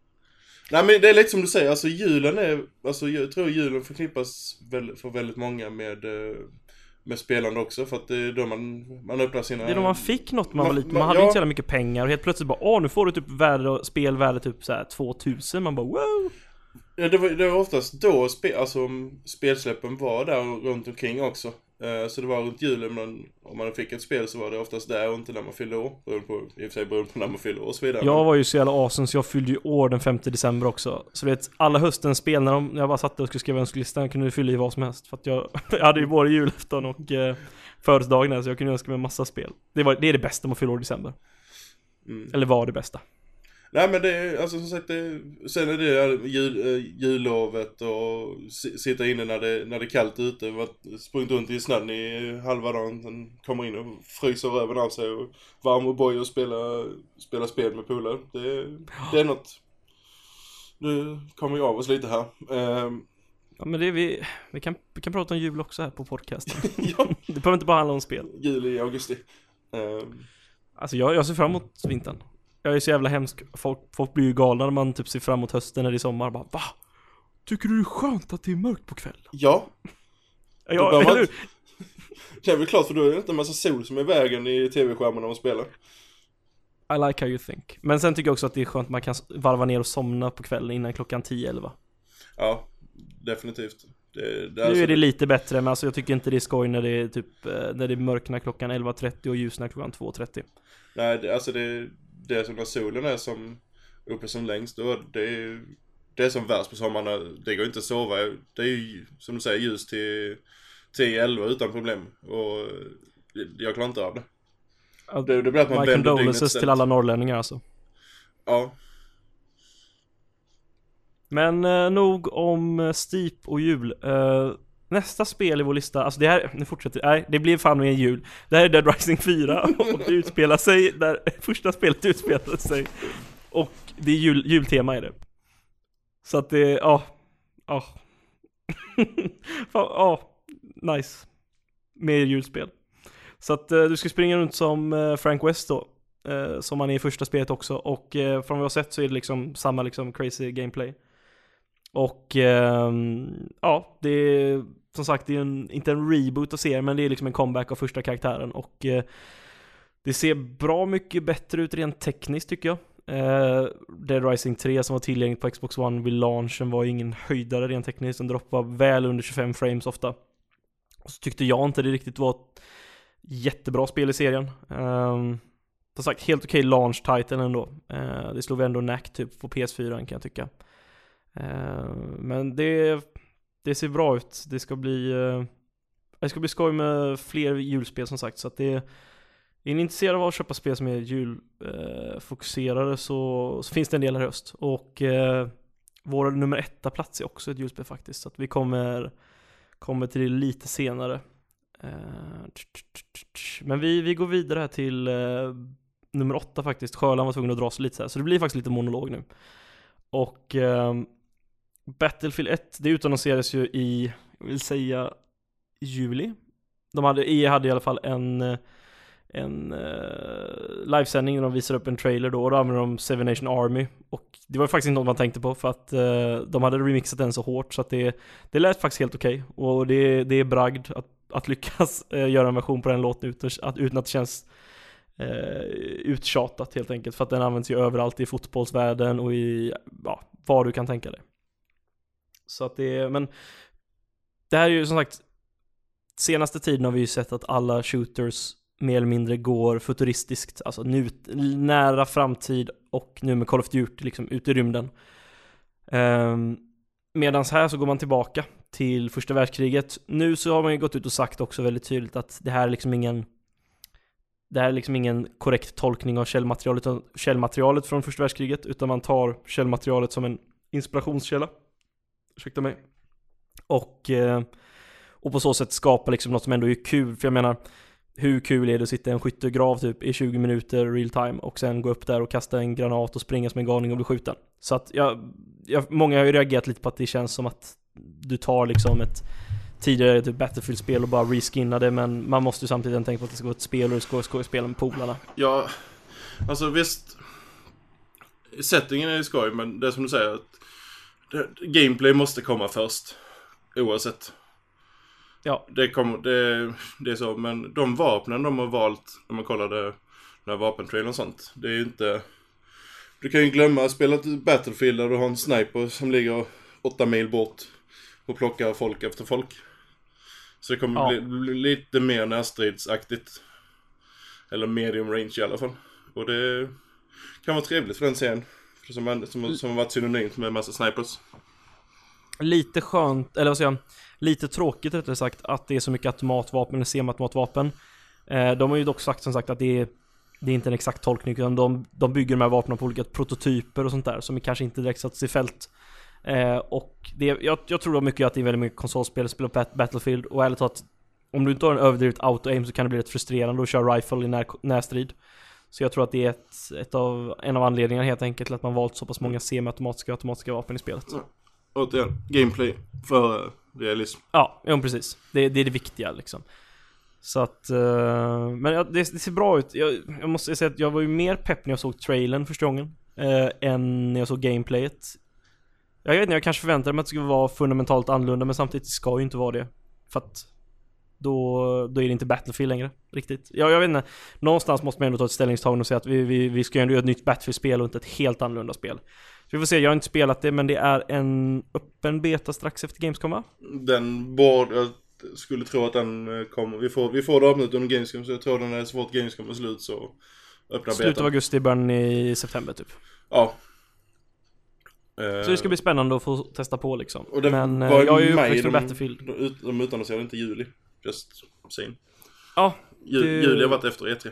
Nej men det är lite som du säger, alltså julen är, alltså jag tror julen förknippas väl, för väldigt många med, eh, med spelande också för att det är då man, man öppnar sina... Det är då man fick något man var liten, man- man hade ja. inte så jävla mycket pengar och helt plötsligt bara åh nu får du typ värde, spelvärde typ såhär 2000, man bara wow! Ja, det var, det var oftast då spe, alltså, spelsläppen var där runt omkring också. Eh, så det var runt julen, men om man fick ett spel så var det oftast där och inte när man fyllde år. Beroende på, I och för sig beroende på när man fyllde år och så vidare. Jag var ju så jävla awesome så jag fyllde ju år den 5 december också. Så vet, alla höstens spel när, de, när jag bara satt och skulle skriva önskelistan kunde du fylla i vad som helst. För att jag, jag hade ju både julafton och eh, födelsedagen så jag kunde önska mig en massa spel. Det, var, det är det bästa med att fylla år i december. Mm. Eller var det bästa. Nej men det är, alltså som sagt, det, sen är det där jul, eh, jullovet och si- sitta inne när det, när det är kallt ute. Varit- Sprungit runt i snön i halva dagen. Sen kommer in och fryser röven av sig och varm och boj och spela, spela spel med polare. Det, det är något. Nu kommer jag av oss lite här. Ehm, Ja men det är vi, vi kan, vi kan prata om jul också här på podcasten. ja, det behöver inte bara handla om spel. jul i augusti. Ehm, Alltså jag, jag ser fram emot vintern. Jag är så jävla hemsk. Folk, folk blir ju galna när man typ ser fram emot hösten när det är sommar. Bara va? Tycker du det är skönt att det är mörkt på kvällen? ja, Ja, man- eller hur? det är väl klart för då är det inte en massa sol som är i vägen i tv-skärmen när man spelar. I like how you think. Men sen tycker jag också att det är skönt att man kan varva ner och somna på kvällen innan klockan 10-11. Ja, definitivt. Det, det, Nu alltså- är det lite bättre men alltså jag tycker inte det är skoj när det är typ eh, När det mörknar klockan 11.30 och ljusnar klockan 2.30 Nej, det, alltså det, det som när solen är som uppe som längst. Då, det, är, det är som värst på sommarna. Det går inte att sova. Det är ju som du säger ljus till 10-11 utan problem. Och jag klarar inte av det. Ja, Det, det blir att man vänder dygnet till alla norrlänningar alltså Ja, Men eh, nog om eh, Steep och jul eh, Nästa spel i vår lista, alltså det här, nu fortsätter nej det blir fan med en jul. Det här är Dead Rising 4 och det utspelar sig där första spelet utspelar sig. Och det är jul, jultema är det. Så att det, ja, ja. Ja, nice. Mer julspel. Så att eh, du ska springa runt som eh, Frank West då eh, Som han är i första spelet också. Och från vad vi har sett så är det liksom samma liksom crazy gameplay. Och ehm, ja, det är som sagt det är en, inte en reboot av serien men det är liksom en comeback av första karaktären och eh, det ser bra mycket bättre ut rent tekniskt tycker jag. Eh, Dead Rising 3 som var tillgängligt på Xbox One vid launchen var ju ingen höjdare rent tekniskt, den droppade väl under 25 frames ofta. Och så tyckte jag inte det riktigt var ett jättebra spel i serien. Um, som sagt, helt okej launch title ändå. Eh, det slog vi ändå nack typ på PS4 kan jag tycka. Ehm, men det, det ser bra ut. Det ska bli eh, Det ska bli skoj med fler julspel som sagt så att det är ni intresserade av att köpa spel som är julfokuserade eh, så, så finns det en del här i höst. Och eh, vår nummer etta plats är också ett julspel faktiskt. Så att vi kommer, kommer till det lite senare. Eh, Men vi, vi går vidare här till eh, nummer åtta faktiskt. Sjöland var tvungen att dra sig lite så här. Så det blir faktiskt lite monolog nu. Och eh, Battlefield 1, det utannonserades ju i, jag vill säga, juli. De hade, EA hade i alla fall en, en uh, livesändning där de visade upp en trailer då och då använde de Seven Nation Army. Och det var faktiskt inte något man tänkte på för att uh, de hade remixat den så hårt så att det, det lät faktiskt helt okej. Och det, det är bragd att, att lyckas uh, göra en version på den låten utan att, utan att det känns eh, uttjatat helt enkelt. För att den används ju överallt i fotbollsvärlden och i, ja, vad du kan tänka dig. Så att det är, men det här är ju som sagt Senaste tiden har vi ju sett att alla shooters mer eller mindre går futuristiskt, alltså nu, nära framtid och nu med Call of Duty liksom ut i rymden. Ehm, um, Medan här så går man tillbaka till första världskriget. Nu så har man ju gått ut och sagt också väldigt tydligt att det här är liksom ingen det här är liksom ingen korrekt tolkning av källmaterialet, källmaterialet från första världskriget, utan man tar källmaterialet som en inspirationskälla. Ursäkta mig. Och, eh, och på så sätt skapa liksom något som ändå är kul, för jag menar hur kul är det att sitta i en skyttegrav typ i 20 minuter real time och sen gå upp där och kasta en granat och springa som en galning och bli skjuten. Så att jag, jag, många har ju reagerat lite på att det känns som att du tar liksom ett tidigare typ Battlefield-spel och bara reskinnar det men man måste ju samtidigt tänka på att det ska vara ett spel och det ska vara ett spel med polarna. Ja, alltså visst. Settingen är ju skoj, men det är som du säger. Att gameplay måste komma först. Oavsett. Ja. Det, kommer, det, det är så, men de vapnen de har valt, när man kollade den här vapentrailern och sånt. Det är ju inte... Du kan ju glömma att spela Battlefield där du har en sniper som ligger åtta mil bort och plockar folk efter folk. Så det kommer Ja. bli, bli lite mer närstridsaktigt. Eller medium range i alla fall. Och det kan vara trevligt för den serien. Som, som, som har varit synonymt med massa snipers. Lite skönt, eller vad säger jag, lite tråkigt rättare sagt att det är så mycket automatvapen eller semiautomatvapen. Eh, de har ju dock sagt som sagt att det är det är inte en exakt tolkning utan de, de bygger de här vapnen på olika prototyper och sånt där som kanske inte direkt satts i fält. Eh, och det, jag, jag tror då mycket att det är väldigt mycket konsolspel, spela Bat- Battlefield och ärligt talat Om du inte har en överdrivet auto-aim så kan det bli rätt frustrerande att köra rifle i när, närstrid. Så jag tror att det är ett, ett av, en av anledningarna helt enkelt till att man valt så pass många semiautomatiska och automatiska vapen i spelet. Återigen, gameplay för realism. Ja, ja precis. Det, det är det viktiga liksom. Så att, eh, men ja, det, det ser bra ut. Jag, jag måste säga att jag var ju mer pepp när jag såg trailern första gången. Eh, än när jag såg gameplayet. Jag vet inte, jag kanske förväntade mig att det skulle vara fundamentalt annorlunda men samtidigt ska ju inte vara det. För att då, då är det inte Battlefield längre. Riktigt. Ja, jag vet inte. Någonstans måste man ändå ta ett ställningstagande och säga att vi, vi, vi ska ändå göra ett nytt Battlefield-spel och inte ett helt annorlunda spel. Så vi får se, jag har inte spelat det men det är en öppen beta strax efter Gamescom va? Den borde, jag skulle tro att den eh, kommer, vi får, vi får det avsnitt under Gamescom så jag tror den är så fort Gamescom är slut så öppnar Slutet av augusti, början i september typ. Ja. Så det ska bli spännande att få testa på liksom. Och det men eh, var ju jag är ju uppväxt med Battlefield. De, de utannonserade inte i juli. Just saying. Ja, Det- Juli har varit efter E E3.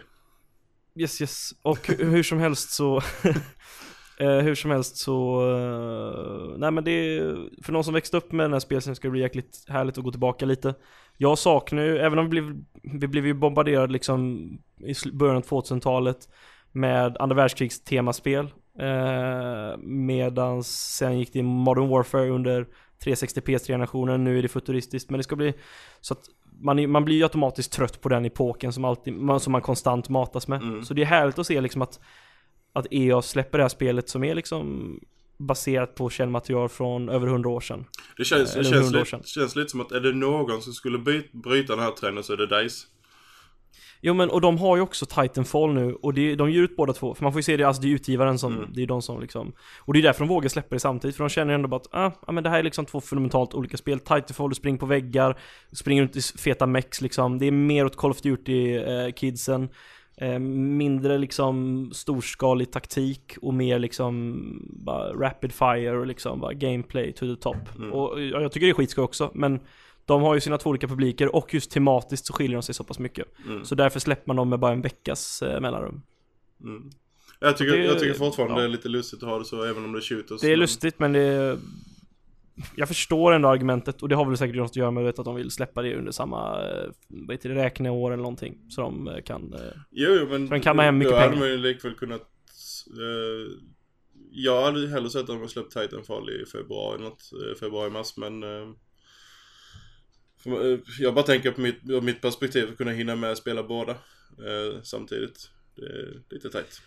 Yes, yes. Och hu- hur som helst så... eh, hur som helst så... eh, nej men det är... För någon som växte upp med den här spelserien ska det bli jäkligt härligt att gå tillbaka lite. Jag saknar ju, även om vi blev, vi blev ju bombarderade liksom i början av 2000-talet med andra världskrigs temaspel. Eh, medans sen gick det i Modern Warfare under 360 PS3-generationen, nu är det futuristiskt. Men det ska bli så att man, man blir ju automatiskt trött på den epoken som, alltid, man, som man konstant matas med. Mm. Så det är härligt att se liksom att, att EA släpper det här spelet som är liksom baserat på källmaterial från över 100 år sedan. Det känns, det känns, 100 år lite, känns lite som att är det någon som skulle byt, bryta den här trenden så är det DICE. Jo men och de har ju också Titanfall nu och det, de ger ut båda två. För man får ju se det, alltså det är utgivaren som, Mm. det är de som liksom Och det är därför de vågar släppa det samtidigt för de känner ändå bara att ah, ja men det här är liksom två fundamentalt olika spel. Titanfall, du springer på väggar, springer runt i feta mex liksom. Det är mer åt Call of Duty-kidsen. Eh, mindre liksom storskalig taktik och mer liksom bara rapid fire och liksom bara gameplay to the top. Mm. Och ja, jag tycker det är skitskoj också men de har ju sina två olika publiker och just tematiskt så skiljer de sig så pass mycket. Mm. Så därför släpper man dem med bara en veckas eh, mellanrum. Mm. Jag, tycker, Det- jag tycker fortfarande ja. det är lite lustigt att ha det så även om det shooters. Det är men- lustigt men det är... Jag förstår ändå argumentet och det har väl säkert något att göra med att de vill släppa det under samma, eh, vad heter det, räkneår eller någonting. Så de eh, kan... eh, Jo, jo men Så den kammar hem mycket då hade pengar. man ju likväl kunnat... Eh, jag hade hellre sett att de hade släppt Titanfall i februari, något, februari-mars men... Eh, Eh, jag bara tänker på mitt, på mitt perspektiv att kunna hinna med att spela båda eh, samtidigt. Det är lite tajt.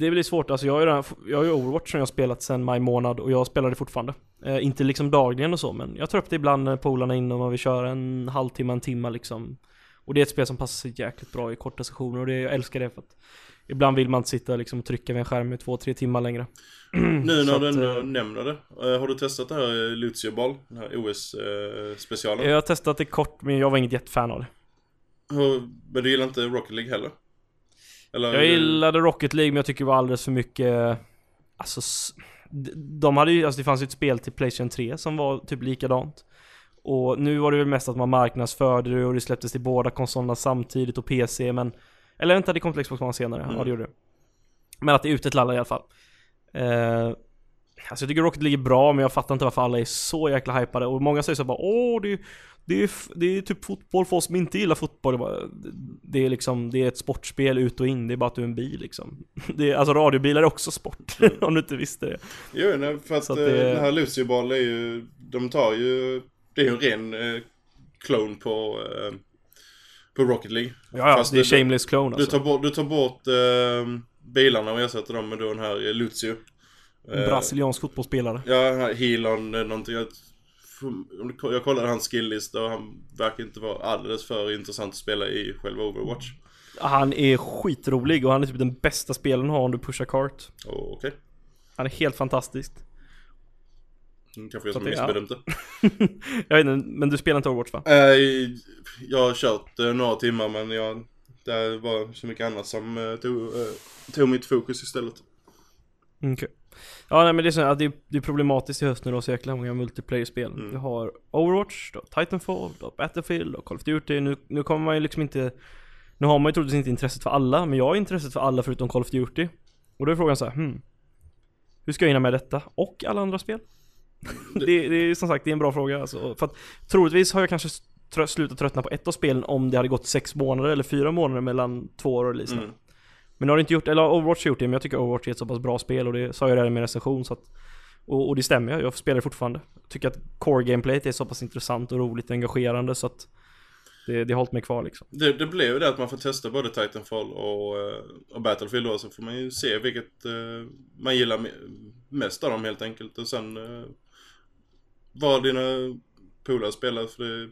Det blir svårt, alltså jag har ju, redan, jag har ju Overwatch som jag har spelat sedan maj månad och jag spelar det fortfarande. Eh, inte liksom dagligen och så men jag tar upp det ibland när polarna är inne och man vill köra en halvtimme, en timme liksom. Och det är ett spel som passar sig jäkligt bra i korta sessioner och det, jag älskar det för att Ibland vill man inte sitta liksom och trycka vid en skärm i två, tre timmar längre. Nu när du eh, ändå nämner det. eh, har du testat det här eh, Lucio Ball? Den här OS-specialen? Jag har testat det kort men jag var inget jättefan av det. Men du gillar inte Rocket League heller? Eller, Jag gillade Rocket League men jag tycker det var alldeles för mycket Alltså De hade ju, alltså det fanns ju ett spel till Playstation 3 som var typ likadant Och nu var det väl mest att man marknadsförde det och det släpptes till båda konsolerna samtidigt och PC men Eller vänta det kom till Xbox One senare, ja Mm. det gjorde det. Men att det är ute till alla i alla fall. Eh, Alltså jag tycker Rocket League är bra men jag fattar inte varför alla är så jäkla hypade. Och många säger så bara Åh det, det, är, det är typ fotboll för oss som inte gillar fotboll. Det, bara, det är liksom, det är ett sportspel ut och in, det är bara att du är en bil liksom. Det är, Alltså radiobilar är också sport, om du inte visste det. Jo, nej, för att, Så att eh, det- det här Lucio Ball är ju, de tar ju, det är ju en ren eh, clone på, eh, på Rocket League. Ja, ja Fast det är shameless clone Du alltså tar bort, du tar bort eh, bilarna och ersätter dem med då den här eh, Lucio. En brasiliansk fotbollsspelare Ja, Healon, eh, någonting. Jag, du- kollade hans skilllista och han verkar inte vara alldeles för intressant att spela i själva Overwatch. Han är skitrolig och han är typ den bästa spelaren att ha om du pushar kart Oh, Okej, Han är helt fantastisk kanske jag som missbedömt det. Jag vet inte, men du spelar inte Overwatch va? Eh, jag har kört eh, några timmar men jag, det var så mycket annat som eh, tog, eh, tog mitt fokus istället. Okej Ja nej men det är så att det, är- det är problematiskt i höst du har så jäkla många multiplayer-spel Mm. Du har Overwatch, du har Titanfall, du har Battlefield, du har Call of Duty Nu, nu kommer man ju liksom inte Nu har man ju troligtvis inte intresset för alla Men jag har intresset för alla förutom Call of Duty Och då är frågan så här, hmm Hur ska jag hinna med detta? Och alla andra spel? Det, det är som sagt, det är en bra fråga alltså. För att troligtvis har jag kanske trö- slutat tröttna på ett av spelen om det hade gått sex månader eller fyra månader mellan två år och releaserna Mm. men nu har det inte gjort, eller Overwatch har gjort det, men jag tycker Overwatch är ett så pass bra spel och det sa jag redan i min recension så att och, och det stämmer, jag, jag spelar det fortfarande. Jag tycker att core gameplayet är så pass intressant och roligt och engagerande så att det, det har hållit mig kvar liksom. Det, det blev ju det att man får testa både Titanfall och, eh, och Battlefield då, så får man ju se vilket eh, man gillar me- mest av dem helt enkelt. Och sen eh, vad dina polare spelar. För det,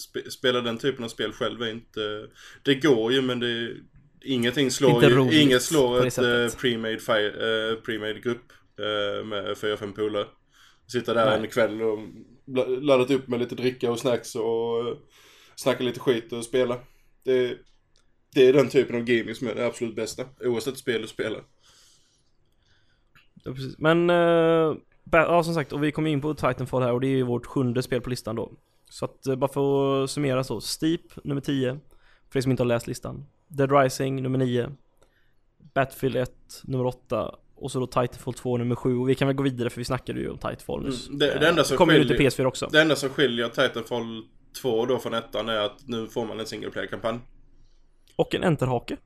spe, spela den typen av spel själv är inte... Det går ju men det... Ingenting slår Inte ju, inget slår ett uh, pre-made, eh, pre-made grupp eh, med 4-5 polare. Sitta där Nej. en kväll och la- laddat upp med lite dricka och snacks och uh, snacka lite skit och spela. Det, det är den typen av gaming som är det absolut bästa. Oavsett spel du spelar. Ja. Men, eh, ja som sagt, och vi kommer in på Titanfall här och det är ju vårt sjunde spel på listan då. Så att eh, bara för att summera så, Steep nummer 10, för er som inte har läst listan. Dead Rising nummer 9. Battlefield 1 nummer 8. Och så då Titanfall 2 nummer 7. Och vi kan väl gå vidare för vi snackade ju om Titanfall nyss. Mm, det- det enda som Eh, kommer ju ut skiljer- till PS4 också. Det enda som skiljer Titanfall 2 då från ettan är att nu får man en single player-kampanj. Och en enterhake.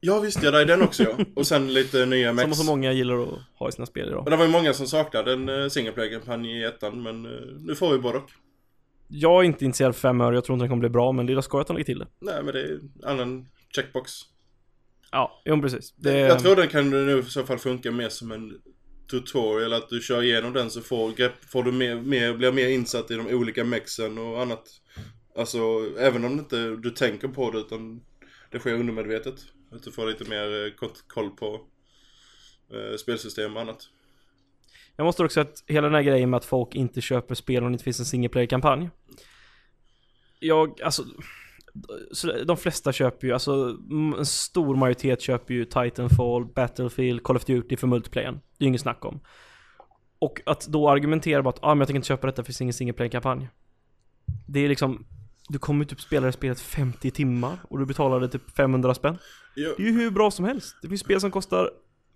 Ja visst, ja det är den också ja. Och sen lite nya Som mex. så många gillar att ha i sina spel idag. Men det var ju många som saknade en uh, single player-kampanj i ettan men eh, nu får vi både och. Jag är inte intresserad av fem öre, jag tror inte den kommer bli bra, men det är skoj att de lägger till det. Nej men det är en annan checkbox. Ja, jo precis. Det, Jag tror den kan nu i så fall funka mer som en tutorial, att du kör igenom den så får, grepp, får du mer, mer, blir mer insatt i de olika mexen och annat. Alltså även om inte du tänker på det utan det sker undermedvetet. Att du får lite mer eh, koll på eh, spelsystem och annat. Jag måste också säga att hela den här grejen med att folk inte köper spel om det inte finns en single player-kampanj. Jag, alltså... De flesta köper ju, alltså en stor majoritet köper ju Titanfall, Battlefield, Call of Duty för multiplayern. Det är ju inget snack om. Och att då argumentera bara att ah, men jag tänker inte köpa detta för det finns ingen single player-kampanj. Det är liksom, du kommer ju typ spela det spelet 50 timmar och du betalade typ 500 spänn. Ja, Det är ju hur bra som helst. Det finns spel som kostar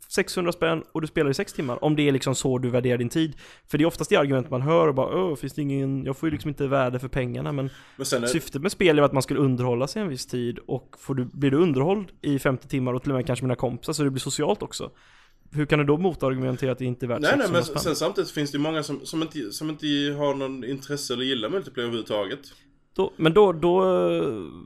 600 spänn och du spelar i 6 timmar. Om det är liksom så du värderar din tid. För det är oftast det argument man hör och bara Åh, finns det ingen, jag får ju liksom inte värde för pengarna men men är, syftet med spel är att man skulle underhålla sig en viss tid och får du, blir du underhålld i 50 timmar och till och med kanske mina kompisar så det blir socialt också. Hur kan du då motargumentera att det inte är värt Nej nej 600 men spänn? sen samtidigt finns det ju många som, som, inte, som inte har någon intresse eller gillar multiplayer överhuvudtaget. Då, men då, då,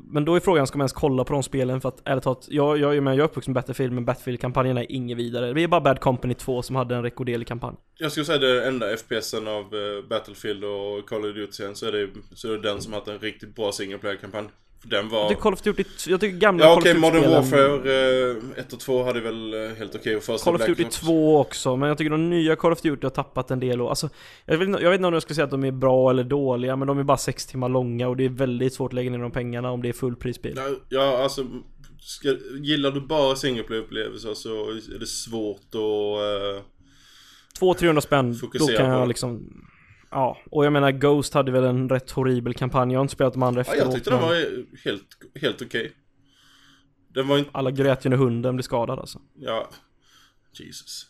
men då är frågan, ska man ens kolla på de spelen? För att ärligt talat, jag, jag, jag, jag är uppvuxen med Battlefield, men Battlefield-kampanjen är inget vidare. Det är bara Bad Company 2 som hade en rekorderlig kampanj. Jag skulle säga det enda FPSen av eh, Battlefield och Call of Duty så är det, så är det den som haft en riktigt bra single player kampanj för den var... Jag tycker Call of Duty, jag tycker gamla Ja Call okej, of Modern Duty-spelen- Warfare 1 och 2 hade väl eh, helt okej och första Call of Duty Ops. 2 också, men jag tycker de nya Call of Duty har tappat en del och alltså jag vet, inte- jag vet inte om jag ska säga att de är bra eller dåliga, men de är bara 6 timmar långa och det är väldigt svårt att lägga ner de pengarna om det är fullprisspel. Ja, ja alltså, ska, gillar du bara single player upplevelser så är det svårt att... eh, 200-300 spänn, då kan på jag det. liksom Ja, och jag menar Ghost hade väl en rätt horribel kampanj, jag har inte spelat de andra ja, efteråt jag tyckte den var helt, helt okej. Den var inte... Alla grät ju när hunden blev skadad alltså. Ja... Jesus.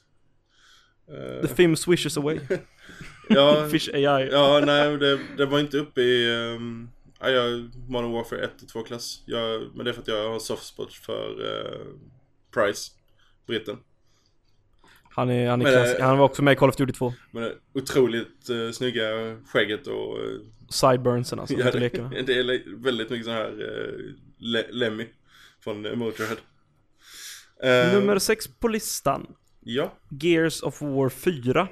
Eh, The Fims wishes away. ja, Fish AI. ja, nej, det, det var inte uppe i... Um, ja, jag Modern Warfare 1 och 2-klass. Jag, men det är för att jag har soft spot för uh, Price, britten. Han är, han är Men, eh, Han var också med i Call of Duty 2. Men det otroligt uh, snygga skägget och... Uh, Sideburnsen alltså, ja, leka med. det, det är väldigt mycket sån här uh, le, Lemmy från uh, Motorhead. Eh, Nummer 6 på listan. Ja, Gears of War 4.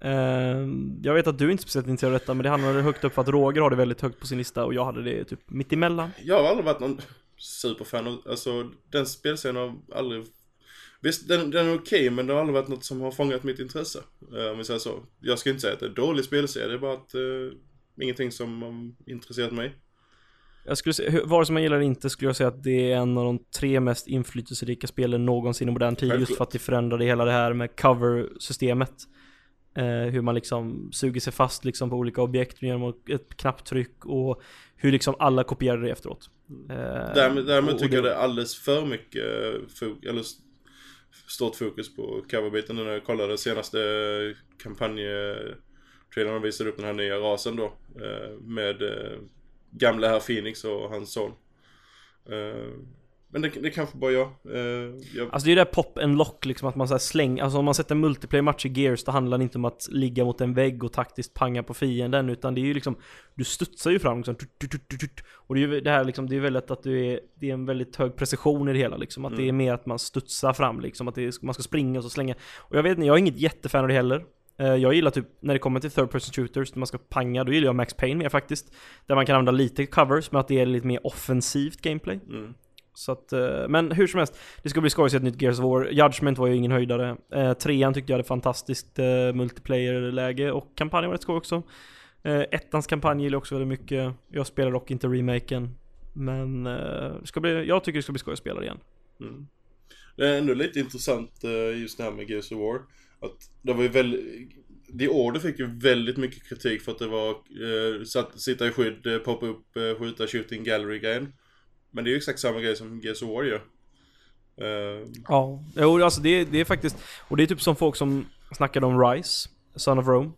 Eh, jag vet att du inte är speciellt intresserad av detta, men det hamnade högt upp för att Roger har det väldigt högt på sin lista och jag hade det typ mitt emellan. jag har aldrig varit någon superfan av, alltså den spelserien har aldrig Visst, den, den är okej men det har aldrig varit något som har fångat mitt intresse. eh, om vi säger så. Jag ska inte säga att det är en dålig spelserie, det är bara att uh, ingenting som har intresserat mig. Jag skulle säga, vare sig man gillar det inte skulle jag säga att det är en av de tre mest inflytelserika spelen någonsin i modern tid. Just för att det förändrade hela det här med cover-systemet. Eh, hur man liksom suger sig fast liksom på olika objekt genom ett knapptryck och hur liksom alla kopierade det efteråt. Eh, Därmed, därmed och tycker jag det- det är alldeles för mycket fok- eller stort fokus på coverbiten nu när jag kollade senaste kampanjtrailern och visade upp den här nya rasen då. Eh, med eh, gamla herr Phoenix och hans son. Eh, men det, det kanske bara jag. Eh, jag Alltså det är ju det där pop and lock liksom att man så här slänger, alltså om man sätter multiplayer-match i Gears då handlar det inte om att ligga mot en vägg och taktiskt panga på fienden utan det är ju liksom Du studsar ju fram liksom tut, tut, tut, tut, tut. Och det är ju det här liksom, det är väldigt att du är Det är en väldigt hög precision i det hela liksom Att det är mer att man studsar fram liksom Att det man ska springa och så slänga Och jag vet inte, jag är inget jättefan av det heller Eh, Jag gillar typ, när det kommer till third person shooters, när man ska panga, då gillar jag Max Payne mer faktiskt. Där man kan använda lite covers, men att det är lite mer offensivt gameplay. Mm. Så att, eh, men hur som helst, det ska bli skoj att se ett nytt Gears of War. Judgment var ju ingen höjdare. Eh, trean tyckte jag hade fantastiskt eh, multiplayer-läge och kampanjen var rätt skoj också. Eh, ettans kampanj gillar jag också väldigt mycket. Jag spelar dock inte remaken. Men eh, ska bli, jag tycker det ska bli skoj att spela det igen. Mm. Det är ändå lite intressant eh, just det här med Gears of War. Att det var ju väldigt... The Order fick ju väldigt mycket kritik för att det var eh, satt, sitta i skydd, eh, poppa upp, skjuta, shooting gallery-grejen. Men det är ju exakt samma grej som Gears of War gör. Eh, Ja, jo, alltså det, det är faktiskt, och det är typ som folk som snackade om Rise, Son of Rome.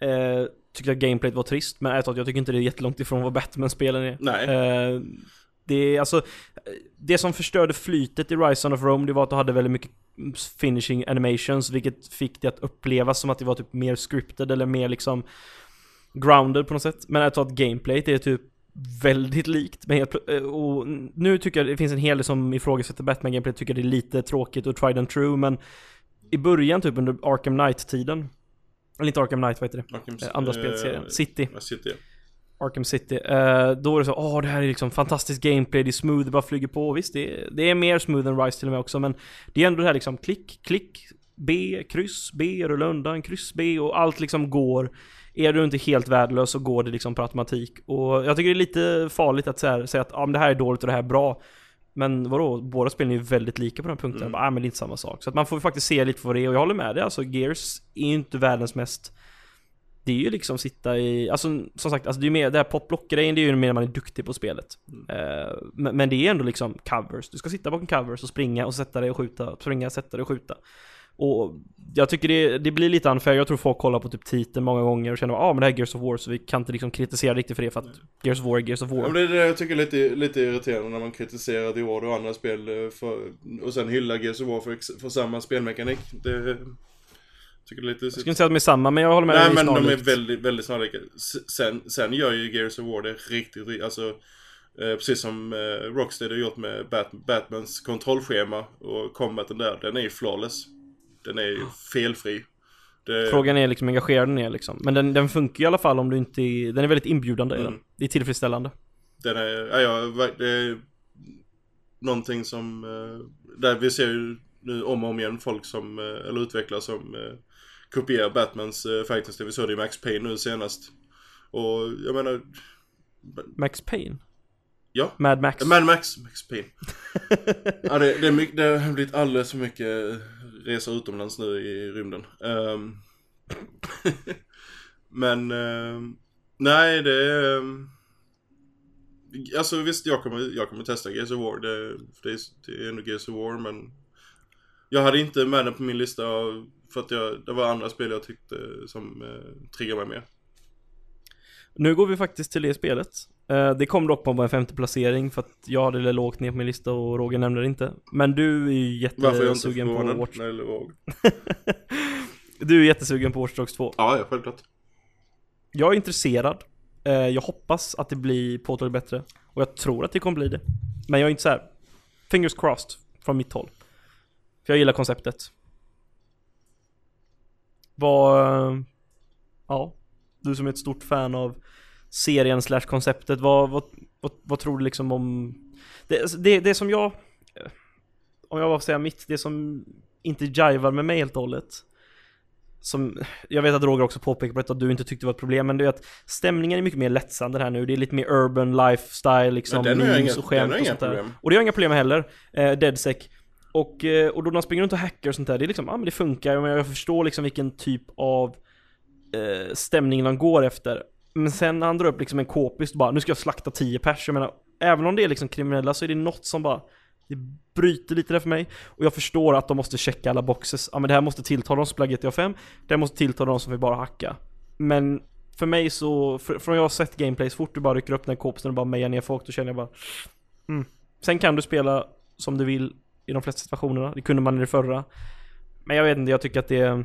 Eh, tyckte att gameplayet var trist, men ärligt talat, jag tycker inte det är jättelångt ifrån vad Batman-spelen är. nej. Eh, det är alltså, det som förstörde flytet i Rise Son of Rome, det var att du hade väldigt mycket finishing animations, vilket fick det att upplevas som att det var typ mer scripted eller mer liksom grounded på något sätt. Men jag tror att gameplayet är typ väldigt likt. Men helt, eh, och nu tycker jag det finns en hel del som ifrågasätter batman gameplay tycker det är lite tråkigt och tried and true, men i början typ under Arkham Knight-tiden, eller inte Arkham Knight, vad heter det? Arkham, Eh, Andra spelserien, City. City. Arkham City. Eh, då är det så, åh det här är liksom fantastiskt gameplay, det är smooth, det bara flyger på. Visst, det är, det är mer smooth än Rise till och med också, men det är ändå det här liksom klick, klick, B, kryss, B, rulla undan, kryss, B och allt liksom går. Är du inte helt värdelös så går det liksom per automatik. Och jag tycker det är lite farligt att här, säga att ah, men det här är dåligt och det här är bra. Men vadå, båda spelen är ju väldigt lika på den punkten. Mm. Bara, ah, men det är inte samma sak. Så att man får faktiskt se lite vad det är och jag håller med dig. Alltså Gears är ju inte världens mest det är ju liksom sitta i, alltså som sagt, alltså det är ju mer, det här popblock-grejen det är ju mer när man är duktig på spelet. Eh, men, men det är ändå liksom covers, du ska sitta bakom covers och springa och sätta dig och skjuta, springa, sätta dig och skjuta. Och jag tycker det, det blir lite unfair, jag tror folk kollar på typ titeln många gånger och känner ja ah, men det här är Gears of War så vi kan inte liksom kritisera riktigt för det för att Gears of War är Gears of Ja, men War. det är det jag tycker är lite, lite irriterande när man kritiserar The Order och andra spel eh, för, och sen hyllar Gears of War för, för samma spelmekanik. Det tycker det är lite... Jag skulle inte säga att de är samma men jag håller med Nej men de är snarlikt. väldigt, väldigt snarlika. Sen, sen gör ju Gears of War det riktigt, riktigt alltså eh, Precis som eh, Rocksteady har gjort med Bat Batmans kontrollschema och combaten där, den är ju flawless. Den är ju felfri. Det, Frågan är liksom engagerad den är liksom. Men den, den funkar i alla fall om du inte är, den är väldigt inbjudande Mm. den. Det är tillfredsställande. Den är, ja, det är någonting som, eh, där vi ser ju nu om och om igen folk som, eh, eller utvecklare som eh, kopierar Batmans fighting. Vi såg det i Max Payne nu senast. Och jag menar, Max Payne? ja. Mad Max? Mad Max, Max Payne. ja, det, det, är mycket, det har blivit alldeles för mycket resor utomlands nu i rymden. Um, men, ehm, nej det är... Um, Alltså visst, jag kommer, jag kommer testa Gears of War. Det, för det, är, det är ändå Gears of War, men... Jag hade inte med den på min lista för att jag, det var andra spel jag tyckte som eh, triggade mig mer. Nu går vi faktiskt till det spelet. Eh, det kom dock på en femte placering för att jag hade det lågt ner på min lista och Roger nämnde det inte. Men du är ju Varför jag inte jättesugen på Watch... det gäller VOG. Du är jättesugen på Watch Dogs 2. Ja, ja, självklart. Jag är intresserad. Eh, jag hoppas att det blir påtagligt bättre. Och jag tror att det kommer bli det. Men jag är inte så här. Fingers crossed från mitt håll. För jag gillar konceptet. Vad... eh, Ja. Du som är ett stort fan av serien slash konceptet. Vad, vad, vad, vad tror du liksom om... Det, alltså, det, det som jag... eh, Om jag bara får säga mitt, det som inte jivar med mig helt och hållet. Som, jag vet att Roger också påpekar på detta att du inte tyckte det var ett problem, men det är att stämningen är mycket mer lättsam här nu. Det är lite mer urban lifestyle liksom, den jag memes inga, och den skämt och sånt där. problem. Och det har jag inga problem heller. Eh, Deadsec. Och, eh, och då de springer runt och hackar och sånt där, det är liksom, ja men det funkar, men jag förstår liksom vilken typ av eh, stämning de går efter. Men sen när han drar upp liksom en k-pist och bara, nu ska jag slakta 10 pers, jag menar, även om det är liksom kriminella så är det något som bara det bryter lite där för mig. Och jag förstår att de måste checka alla boxes. Ja men det här måste tilltala de som spelar GTA 5. Det här måste tilltala de som vill bara hacka. Men för mig så, för, från jag har sett gameplay, så fort du bara rycker upp den här kåpsten och bara mejar ner folk, då känner jag bara mm. Sen kan du spela som du vill i de flesta situationerna. Det kunde man i det förra. Men jag vet inte, jag tycker att det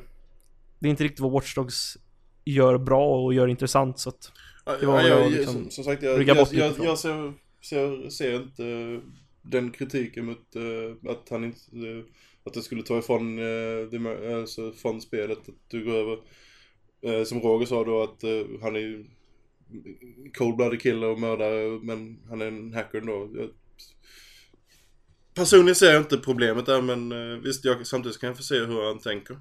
Det är inte riktigt vad Watch Dogs gör bra och gör intressant så att Det var ja, jag liksom som, som sagt, jag, jag, jag, jag ser, ser, ser inte den kritiken mot eh, att han inte, eh, att det skulle ta ifrån, eh, det, alltså från spelet att du går över, eh, som Roger sa då att eh, han är ju cold-blooded killer och mördare men han är en hacker då. Jag, personligen ser jag inte problemet där men eh, visst, jag, samtidigt kan jag få se hur han tänker.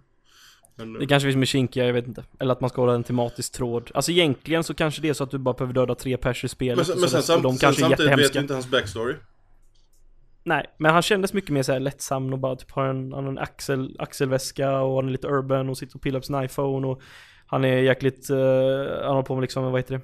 Men, Det kanske finns med kinkiga, jag vet inte. Eller att man ska hålla en tematisk tråd. Alltså egentligen så kanske det är så att du bara behöver döda tre pers i spelet. men, sen- och men så sen, samt, de sen kanske samtidigt vet inte hans backstory. Nej, men han kändes mycket mer såhär lättsam och bara typ har en, har en axel, axelväska och han är lite urban och sitter och pillar på sin iPhone och han är jäkligt, uh, han håller på med liksom, vad heter det?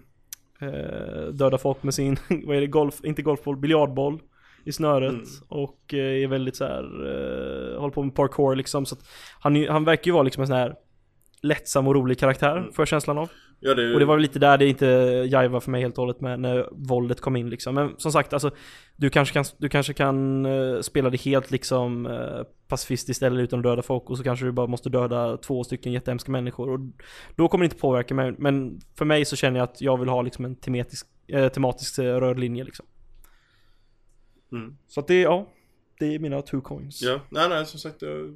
Eh, döda folk med sin, vad är det, golf, inte golfboll, biljardboll i snöret Mm. och eh, är väldigt så här uh, håller på med parkour liksom så att han, han verkar ju vara liksom en sån här lättsam och rolig karaktär, Mm. får jag känslan av. Ja, det. Och det var väl lite där det inte jajvar för mig helt och hållet med när våldet kom in liksom. Men som sagt, alltså du kanske kan, du kanske kan eh, spela det helt liksom uh, pacifistiskt eller utan att döda folk och så kanske du bara måste döda två stycken jättehemska människor och då kommer det inte påverka mig. Men för mig så känner jag att jag vill ha liksom en tematisk, uh, tematisk eh, röd linje liksom. Mm. Så att det, ja, det är mina two coins. Ja, nej nej som sagt det,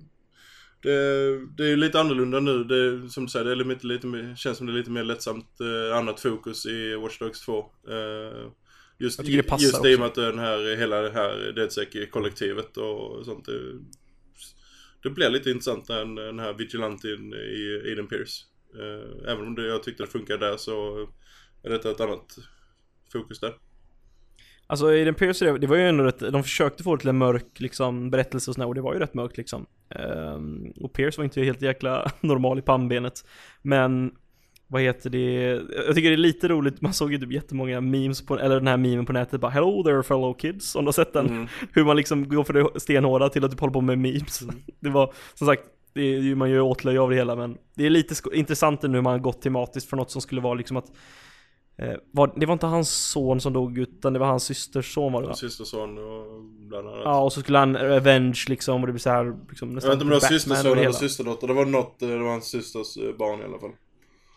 det, det är ju lite annorlunda nu. Det, som du säger, det är lite, lite känns som det är lite mer lättsamt eh, annat fokus i Watch Dogs 2. Eh, just, Jag tycker det passar just i och med att den här, hela det här DedSec-kollektivet och sånt. Det, det blir lite intressant den, den här vigilanten i Eden Pierce. Eh, även om det, jag tyckte det funkade där så är detta ett annat fokus där. Alltså i den Pierce, det var ju ändå rätt, de försökte få det till en mörk liksom berättelse och sådär, och det var ju rätt mörkt liksom. Ehm, och Pierce var inte helt jäkla normal i pannbenet. Men, vad heter det, jag tycker det är lite roligt, man såg ju typ jättemånga memes på, eller den här memen på nätet bara 'Hello there fellow kids' om du har sett den? Mm. Hur man liksom går för det stenhårda till att typ hålla på med memes. Det var, som sagt, det är man gör ju åtlöje av det hela men det är lite intressant nu hur man har gått tematiskt från något som skulle vara liksom att eh, var, det var inte hans son som dog utan det var hans systers son var det va? Hans systerson och bland annat. Ja och så skulle han revenge liksom och det blir så här liksom Jag vet inte om det var systerson eller systerdotter. Det var något, eh, det var hans systers eh, barn i alla fall.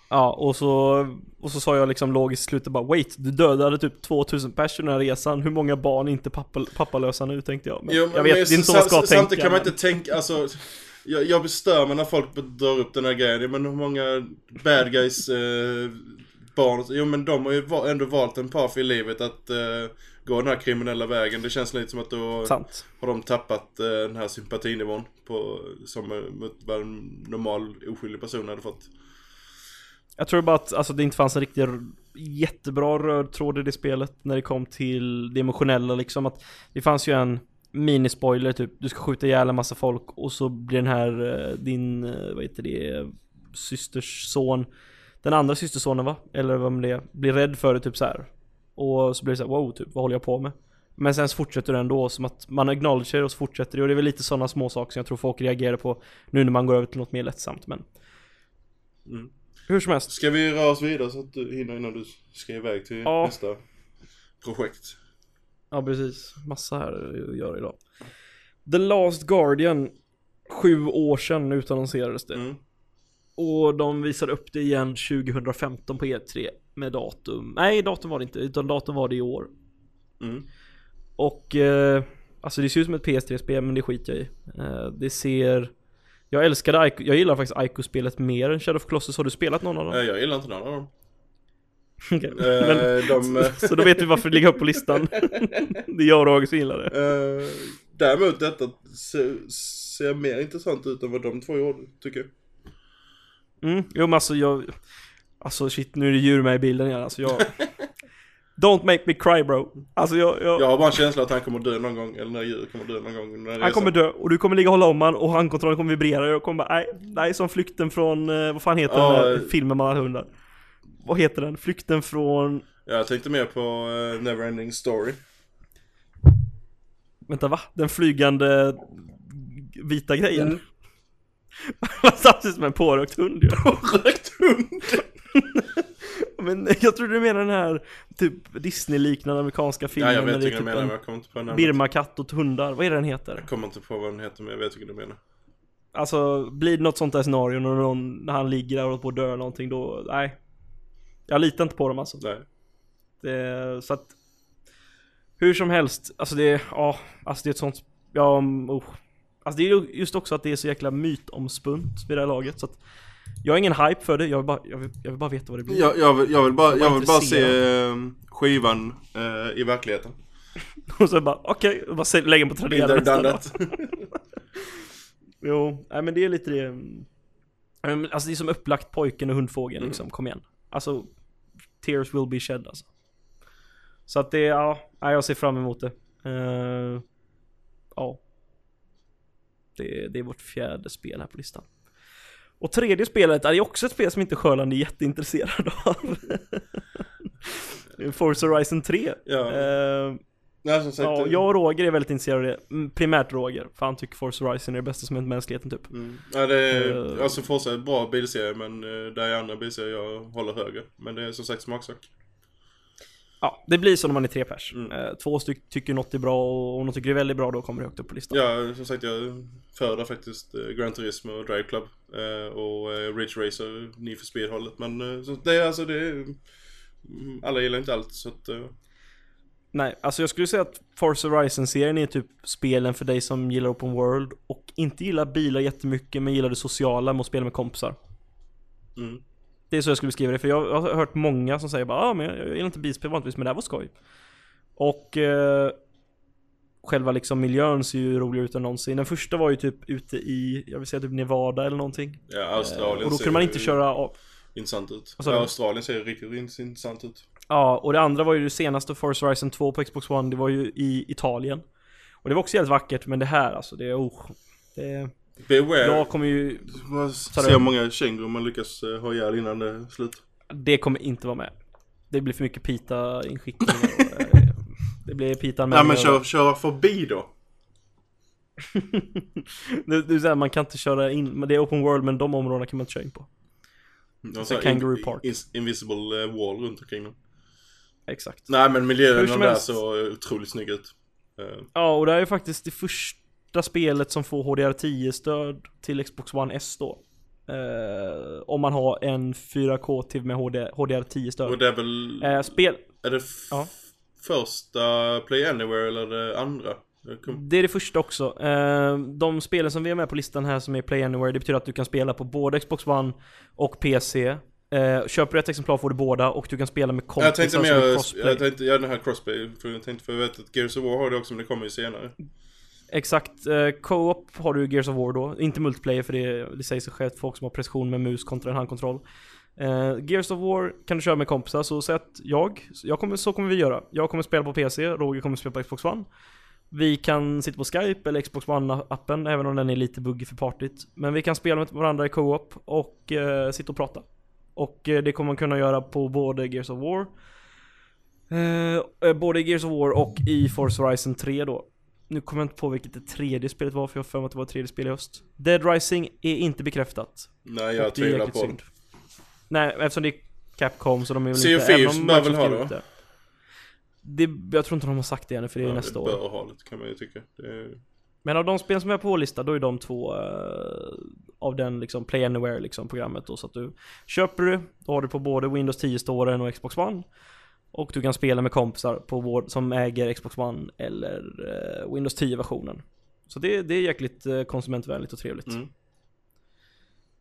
Ja och så, och så sa jag liksom logiskt i slutet bara Wait, du dödade typ 2000 personer den här resan, hur många barn är inte pappa, pappalösa nu tänkte jag. Men Jo, jag vet, det är inte så man ska tänka. Samtidigt kan man men- inte tänka, alltså jag, jag bestör mig när folk drar upp den här grejen. Men hur många bad guys eh, barn, jo men de har ju ändå valt en path i livet att eh, gå den här kriminella vägen. Det känns lite som att då Sant. har de tappat eh, den här sympatinivån på, som vad en normal oskyldig person hade fått. Jag tror bara att alltså, det inte fanns en riktigt r- jättebra röd tråd i det spelet när det kom till det emotionella liksom att det fanns ju en minispoiler typ du ska skjuta ihjäl en massa folk och så blir den här din, vad heter det, systers son den andra systersonen va? Eller vad det är, blir rädd för det typ så här. Och så blir det så här, wow typ, vad håller jag på med? Men sen så fortsätter det ändå som att man acknowledger och så fortsätter det och det är väl lite sådana små saker som jag tror folk reagerar på nu när man går över till något mer lättsamt men Mm. Hur som helst Ska vi röra oss vidare så att du hinner innan du ska iväg till Ja. nästa projekt? Ja precis, massa här att göra idag The Last Guardian Sju år sedan utannonserades det Mm. Och de visade upp det igen 2015 på E3 Med datum, nej datum var det inte utan datum var det i år Mm. Och eh, Alltså det ser ut som ett PS3-spel men det skiter jag i eh, Det ser Jag älskade Ico, jag gillar faktiskt Ico-spelet mer än Shadow of Colossus Har du spelat någon av dem? Eh, Jag gillar inte någon av dem. Okej. Eh, Men, de, eh, så då vet vi varför det ligger upp på listan Det är jag och Roger som gillar det Eh, däremot detta ser, ser mer intressant ut än vad de två gjorde, tycker jag. Mm, jo men alltså jag Alltså shit nu är det djur med i bilden igen alltså jag Don't make me cry bro Alltså jag, jag, Jag har bara en känsla att han kommer dö någon gång, eller när djuret kommer dö någon gång Han kommer resan. dö och du kommer ligga och hålla om han och handkontrollen kommer vibrera och jag kommer bara nej, nej som flykten från, eh, vad fan heter Ja, den där filmen man har hundar? Vad heter den? Flykten från, Jag tänkte mer på uh, Neverending Story. vänta va? Den flygande vita grejen? Mm. Samtidigt som en pårökt hund ju. Rökt hund! Men jag tror du menar den här typ Disney-liknande amerikanska Ja, filmen jag vet vilken typ du menar, men en jag kommer inte på namnet. Birmakatt och hundar, vad är det den heter? Jag kommer inte på vad den heter, men jag vet vilken du menar. Alltså, blir det något sånt där scenario när, någon, när han ligger där och på att dö någonting då, nej. Jag litar inte på dem alltså. Nej. Det, så att Hur som helst, alltså det, ja, alltså det är ett sånt, ja, oh. Alltså det är ju just också att det är så jäkla mytomspunt vid det här laget så att Jag har ingen hype för det, jag vill bara, jag vill, jag vill bara veta vad det blir. Jag, jag, vill, jag vill bara, Jag vill bara se se eh, skivan eh, i verkligheten. Och så bara, okej, okay, bara lägga den på Tradera nästa dag. Jo, nej men det är lite det Mm, Alltså det är som upplagt pojken och hundfågeln Mm. liksom, kom igen. Alltså Tears will be shed alltså. Så att det, ja, jag ser fram emot det. Eh, Ja det, det är vårt fjärde spel här på listan Och tredje spelet är också ett spel som inte Sjöland är jätteintresserad av Forza Horizon 3 Ja. Eh, Nej, som sagt, Ja, eh, jag och Roger är väldigt intresserade av det. Mm, Primärt Roger, för han tycker Forza Horizon är det bästa som hänt mänskligheten typ. Mm. Ja, det är, Eh. alltså Forza är en bra bilserie men eh, det är andra bilserier jag håller högre. Men det är som sagt smaksak. Ja, det blir så när man är tre pers. Mm. Eh, två stycken tycker något är bra och om de tycker det är väldigt bra då kommer det högt upp på listan. Ja, som sagt jag föredrar faktiskt eh, Gran Turismo och Drive Club. Eh, och Ridge Racer, Need for Speed-hållet. Men eh, så det är alltså det är, mm, Alla gillar inte allt så att... Nej, alltså jag skulle säga att Forza Horizon-serien är typ spelen för dig som gillar Open World och inte gillar bilar jättemycket men gillar det sociala med att spela med kompisar. mm. Det är så jag skulle beskriva det, för jag har hört många som säger bara ah, men jag gillar inte bilspel vanligtvis, men det här var skoj. Och eh, själva liksom miljön ser ju roligare ut än någonsin. Den första var ju typ ute i, jag vill säga typ Nevada eller någonting. Ja, Australien Eh, och då kunde man inte köra av. intressant ut. Ja? Australien ser riktigt intressant ut. Ja, och det andra var ju det senaste Forza Horizon 2 på Xbox One, det var ju i Italien. Och det var också helt vackert, men det här alltså, det är oh, det, Beware. Jag kommer ju, ser hur många kängurur man lyckas eh, ha ihjäl innan det är slut. det kommer inte vara med. Det blir för mycket pita-inskickningar och, eh, Det blir pita Nej men kör, kör förbi då. det, det är så här, man kan inte köra in, men det är open world men de områdena kan man inte köra in på. Och Så Kangaroo Park. Ins- invisible eh, wall runt omkring dem. Exakt. Nej men som där helst. så otroligt snygg ut. Eh, Ja, och det här är faktiskt det första spelet som får HDR10-stöd till Xbox One S då. Eh, om man har en 4K-TV med HD, och HDR10-stöd. det är väl... Eh, spel, är det ja. första Play Anywhere eller det andra? Det är det första också. Eh, de spelen som vi har med på listan här som är Play Anywhere, det betyder att du kan spela på både Xbox One och PC. Eh, köper du ett exemplar får du båda och du kan spela med kompisar Jag tänkte som är mer, crossplay. jag tänkte, ja den här crossplay, för jag tänkte för jag vet att Gears of War har det också men det kommer ju senare. Exakt, eh, Co-op har du i Gears of War då, inte multiplayer för det, det säger sig självt folk som har precision med mus kontra en handkontroll. Eh, Gears of War kan du köra med kompisar, så säg att jag, jag kommer, så kommer vi göra. Jag kommer spela på PC, Roger kommer spela på Xbox One. Vi kan sitta på Skype eller Xbox One-appen, även om den är lite buggig för partyt. Men vi kan spela med varandra i Co-op och eh, sitta och prata. Och eh, det kommer man kunna göra på både Gears of War eh, Både i Gears of War och i Force Horizon 3 då. Nu kommer jag inte på vilket det tredje spelet var, för jag har för mig att det var ett tredje spel i höst. Dead Rising är inte bekräftat. Nej det jag tvivlar på det. synd. Nej, eftersom det är Capcom så de är väl Sea inte... Thieves om bör väl ha gjort det? det. Jag tror inte de har sagt det ännu för det är Ja, nästa det år. bör ha det kan man ju tycka. Det är... Men av de spel som är på vår lista, då är de två eh, av den liksom Play Anywhere liksom programmet då så att du Köper du, då har du på både Windows 10-storen och Xbox One Och du kan spela med kompisar på vår, som äger Xbox One eller eh, Windows 10-versionen Så det, det är jäkligt eh, konsumentvänligt och trevligt. Mm.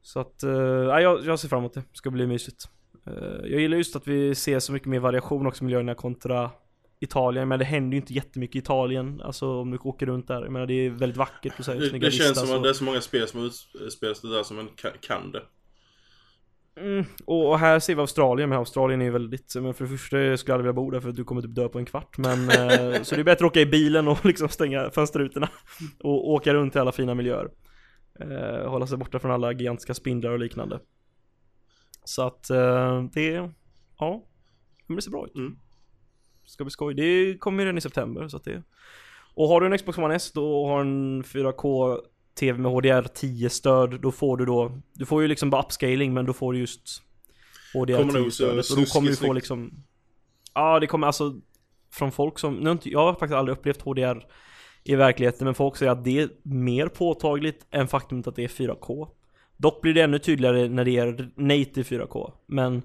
Så att, eh, ja, jag, jag ser fram emot det, ska bli mysigt. Eh, Jag gillar just att vi ser så mycket mer variation också miljöerna kontra Italien, men det händer ju inte jättemycket i Italien Alltså om du åker runt där, jag menar det är väldigt vackert. Och så här, Det, det känns som att och- det är så många spel som utspelas det där som man kan det. Mm, och, och här ser vi Australien, men Australien är ju väldigt, men för det första skulle jag aldrig vilja bo där för att du kommer typ dö på en kvart men eh, Så det är bättre att åka i bilen och liksom stänga fönsterrutorna och åka runt i alla fina miljöer. Eh, Hålla sig borta från alla gigantiska spindlar och liknande. Så att eh, det, ja, men det ser bra ut. Mm. Ska bli skoj, det kommer ju redan i september så att det Och har du en Xbox One S då och har en 4K TV med HDR10 stöd, då får du då Du får ju liksom bara upscaling men då får du just Kommer HDR10 nog så stödet. Och då kommer du få liksom Ja det kommer alltså Från folk som, nu har inte, jag har faktiskt aldrig upplevt HDR I verkligheten men folk säger att det är mer påtagligt än faktumet att det är 4K Dock blir det ännu tydligare när det är native 4K Men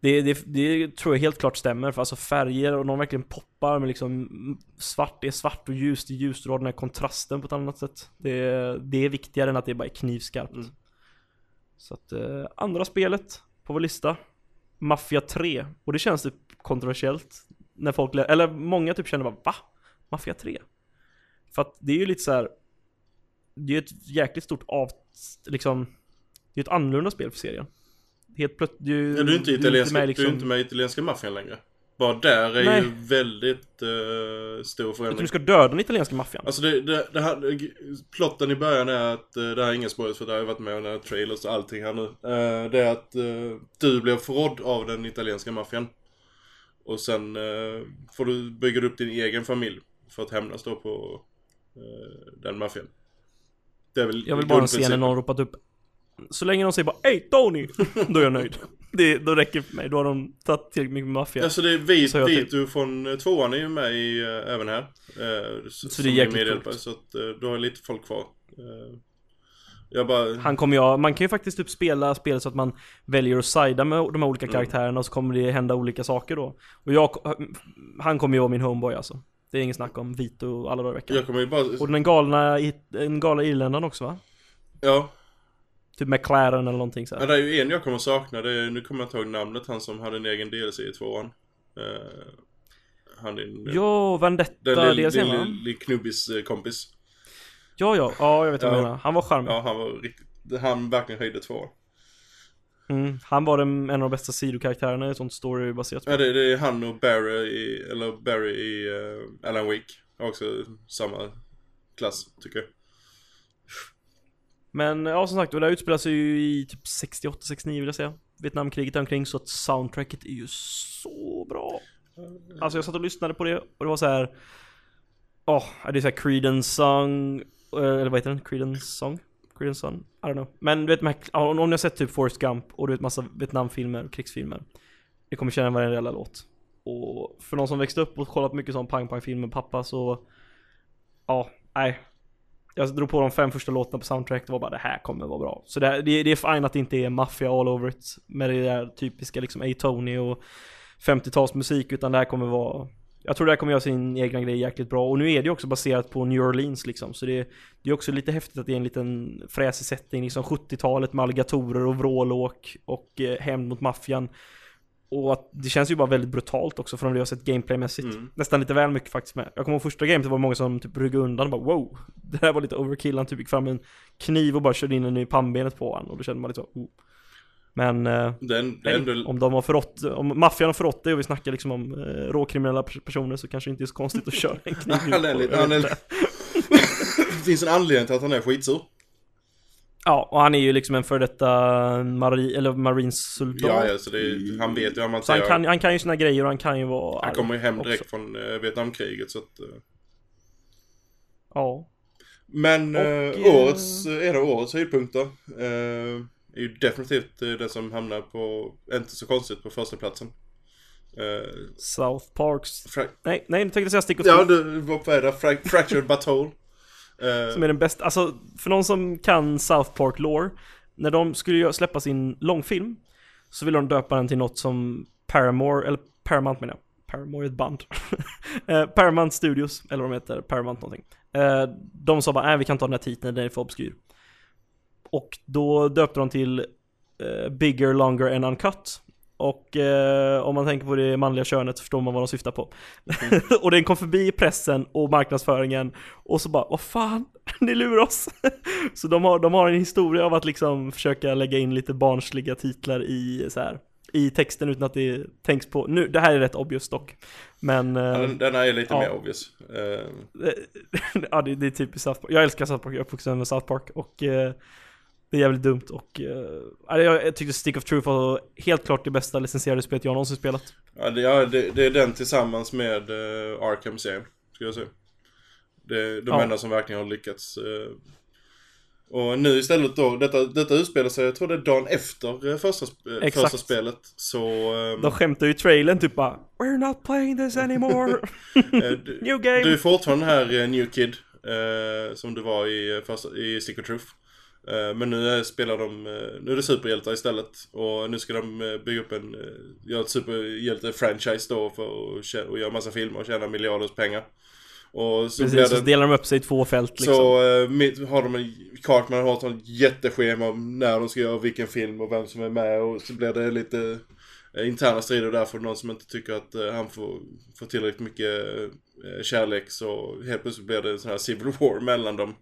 Det, det, det tror jag helt klart stämmer, för alltså färger och de verkligen poppar med liksom svart, det är svart och ljust, är ljust, har den här kontrasten på ett annat sätt. Det, det är viktigare än att det bara är knivskarpt. Mm. Så att, eh, andra spelet på vår lista, Mafia 3. Och det känns typ kontroversiellt. När folk, eller många typ känner bara va? Mafia 3? För att det är ju lite så här. Det är ju ett jäkligt stort av, liksom, det är ett annorlunda spel för serien. Helt plötsligt, du, Ja, du är inte italienska, med du liksom, är inte med i italienska maffian längre. Bara där är Nej. ju väldigt uh, stor förändring. du ska döda den italienska maffian. Alltså det, det, det här, plotten i början är att, eh, det här är ingen spoilers för det har jag varit med om, den här trailers och allting här nu. Eh, det är att eh, du blir förrådd av den italienska maffian. Och sen eh, får du bygga upp din egen familj för att hämnas då på den maffian. Det är väl Jag vill bara se när någon ropat upp Så länge de säger bara Hej Tony! Då är jag nöjd. Det, då räcker det för mig. Då har de tagit tillräckligt mycket maffia. Alltså det är vit, Vito från eh, tvåan är ju med i, eh, även här. Eh, så, Så det är jäkligt coolt. Så att eh, du har lite folk kvar. Jag bara... Han kommer jag, man kan ju faktiskt typ spela spelet så att man väljer att sida med de här olika Mm. karaktärerna och så kommer det hända olika saker då. Och jag, han kommer ju vara min homeboy alltså. Det är ingen snack om Vito alla dagar i veckan. Bara... Och den galna, den galna irländaren också va? Ja, Typ McLaren eller någonting så Ja, det är ju en jag kommer sakna, det är, nu kommer jag inte ihåg namnet, han som hade en egen DLC i tvåan. Uh, han är. Ja, Vendetta den DLCn lille knubbis eh, kompis. Ja, ja, ja jag vet vad du menar. Han var charmig. Ja, han var riktigt... Han verkligen höjde tvåan. Mm, han var den, en av de bästa sidokaraktärerna i ett sånt storybaserat spel. Ja, det, det är han och Barry i, eller Barry i eh, Alan Wake. Också samma klass, tycker jag. Men ja, som sagt, och det här utspelar sig ju i typ 68-69 vill jag säga. Vietnamkriget är omkring, så att soundtracket är ju så bra. Alltså jag satt och lyssnade på det och det var så här. Åh, det är såhär Creedence song, eh, eller vad heter den? Creedence song? Creedence song? I don't know. Men du vet, här- om ni har sett typ Forrest Gump och du vet massa Vietnamfilmer, och krigsfilmer. Ni kommer känna varenda jävla låt. Och för någon som växte upp och kollat mycket sån pang-pang-film med pappa så... Ja, nej. Jag drog på de fem första låtarna på soundtrack, det var bara det här kommer vara bra. Så det, är- det, det är fine att det inte är maffia all over it med det där typiska liksom A-Tony och 50-talsmusik utan det här kommer vara Jag tror det här kommer göra sin egna grej jäkligt bra och nu är det ju också baserat på New Orleans liksom så det, det är också lite häftigt att det är en liten fräsig setting liksom 70-talet med alligatorer och vrålåk och eh, hämnd mot maffian och att det känns ju bara väldigt brutalt också från det jag sett gameplaymässigt. Mm. Nästan lite väl mycket faktiskt med. Jag kommer ihåg första gamet, det var många som typ ryggade undan och bara wow. Det här var lite overkill, han typ gick fram med en kniv och bara körde in den i pannbenet på honom och då kände man lite så, oh. Men eh, Den, nej, ändå... om de har förrått, om maffian har förrått det och vi snackar liksom om eh, råkriminella pers- personer så kanske det inte är så konstigt att köra en kniv Han är lite... Han är... det finns en anledning till att han är skitsur. Ja, och han är ju liksom en för detta mari, eller marinesoldat. Ja, ja, så det är, han vet ju hur man Så han kan, han kan ju sina grejer och han kan ju vara Han kommer ju hem också. direkt från eh, Vietnamkriget så att... eh, Ja. Men Och, eh, eh, årets, en av årets höjdpunkter eh, är ju definitivt den som hamnar på, inte så konstigt, på första platsen. Eh, South Parks. fra- Nej, nej, nu tänkte jag säga Stick och ja, du var på det. Fra- Fractured But Whole. Eh. Som är den bästa, alltså för någon som kan South Park lore När de skulle släppa sin långfilm Så ville de döpa den till något som Paramore, eller Paramount menar jag. Paramore är ett band. Eh, Paramount Studios, eller vad de heter, Paramount någonting. Eh, De sa bara, nej vi kan ta den här titeln, den är för obskyr. Och då döpte de till eh, Bigger, Longer and Uncut och eh, om man tänker på det manliga könet så förstår man vad de syftar på. och den kom förbi pressen och marknadsföringen och så bara, vad fan, ni lurar oss. så de har, de har en historia av att liksom försöka lägga in lite barnsliga titlar i så här i texten utan att det tänks på, nu, det här är rätt obvious dock. Men, ja, eh, den, den här är lite ja. mer obvious. Eh, ja det, det är typiskt South Park. Jag älskar South Park, jag är uppvuxen med South Park och eh, det är jävligt dumt och eh, jag, jag tyckte Stick of Truth var helt klart det bästa licensierade spelet jag någonsin spelat. ja, det, ja det, det är den tillsammans med uh, Arkham Serien, ska jag säga. Det är de Ja. enda som verkligen har lyckats. eh. och nu istället då, detta, detta utspelar sig, jag tror det är dagen efter eh, första, eh, Exakt. första spelet. Så... ehm, De skämtar ju i trailern typ bara We're not playing this anymore! eh, du, New game! du är fortfarande den här eh, New Kid, eh, som du var i, eh, första, i Stick of Truth. Eh, Men nu spelar de, eh, nu är det superhjältar istället. Och nu ska de eh, bygga upp en, göra ett superhjälte-franchise då för att och göra massa filmer och tjäna miljarders pengar. Och så Precis, och så det... delar de upp sig i två fält liksom. Så mitt, har de en, Cartman har ett jätteschema om när de ska göra vilken film och vem som är med och så blir det lite interna strider där för någon som inte tycker att han får, får tillräckligt mycket kärlek så helt plötsligt blir det en sån här civil war mellan dem.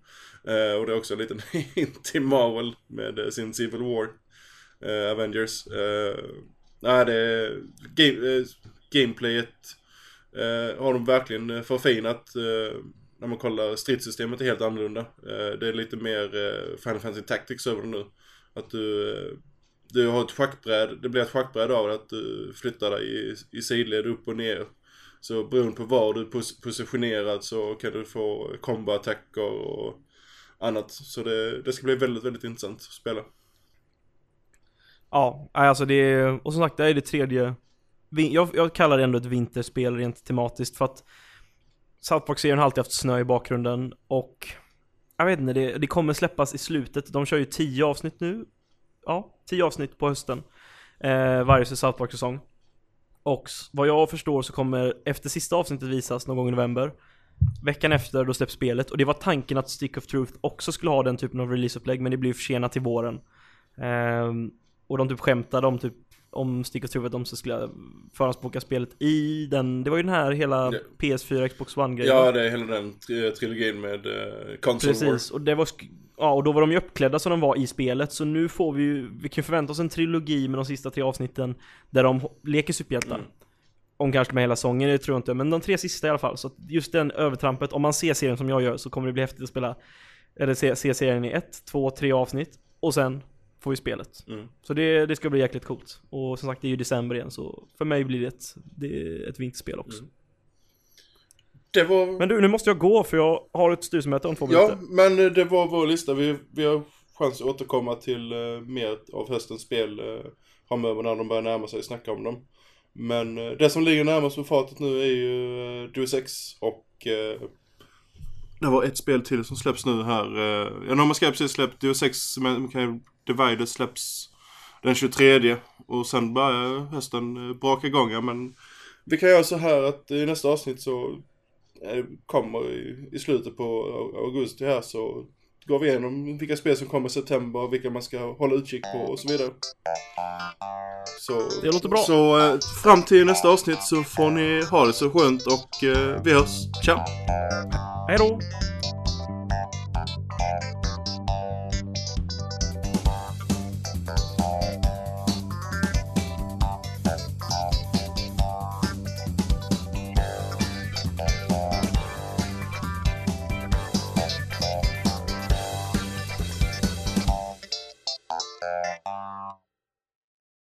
Eh, och det är också en liten hint till Marvel med eh, sin civil war. Eh, Avengers. Nej, det är game, gameplayet har de verkligen förfinat. När man kollar stridssystemet är helt annorlunda. Det är lite mer eh, Final Fantasy Tactics över det nu. Att du, du har ett schackbräd, det blir ett schackbräd av det, att du flyttar dig i, i sidled upp och ner. Så beroende på var du är pos- positionerad så kan du få combo-attacker och annat. Så det, det ska bli väldigt, väldigt intressant att spela. Ja, nej, alltså det är, och som sagt det här är det tredje jag, jag kallar det ändå ett vinterspel rent tematiskt för att South Park-serien har alltid haft snö i bakgrunden och Jag vet inte, det, det kommer släppas i slutet, de kör ju 10 avsnitt nu Ja, 10 avsnitt på hösten eh, Varje South Park-säsong Och vad jag förstår så kommer efter sista avsnittet visas någon gång i november Veckan efter då släpps spelet och det var tanken att Stick of Truth också skulle ha den typen av releaseupplägg men det blev försenat till våren Ehm, och de typ skämtade om typ om Stick of Truth att de skulle förhandsboka spelet i den, det var ju den här hela Ja. PS4 Xbox One grejen Ja, det är hela den tri- trilogin med uh, Console War. Precis, och det var Ja, och då var de ju uppklädda som de var i spelet, så nu får vi ju, vi kan förvänta oss en trilogi med de sista tre avsnitten Där de leker superhjältar Mm. Om kanske med hela sången, det tror jag inte, men de tre sista i alla fall Så just den övertrampet, om man ser serien som jag gör så kommer det bli häftigt att spela Eller se, se serien i ett, två, tre avsnitt Och sen får vi spelet Mm. Så det, det ska bli jäkligt coolt Och som sagt, det är ju december igen så för mig blir det ett, det ett vinterspel också Mm. Det var... Men du, nu måste jag gå för jag har ett styrelsemöte om två Ja, minuter men eh, det var vår lista. Vi, vi har chans att återkomma till uh, mer av höstens spel uh, framöver när de börjar närma sig och snacka om dem. Men eh, det som ligger närmast på fatet nu är ju uh, Deus Ex och uh, det var ett spel till som släpps nu här. Uh, ja, No Man's Sky precis släppt Deus Ex, men kan- Divided släpps den 23 och sen börjar hösten uh, braka igång. Ja, men vi kan göra så här att i nästa avsnitt så eh, kommer i, slutet på au- augusti här så går vi igenom vilka spel som kommer i september, vilka man ska hålla utkik på och så vidare. Så, Det låter bra. Så eh, fram till nästa avsnitt så får ni ha det så skönt och eh, vi hörs. Ciao! Hej då!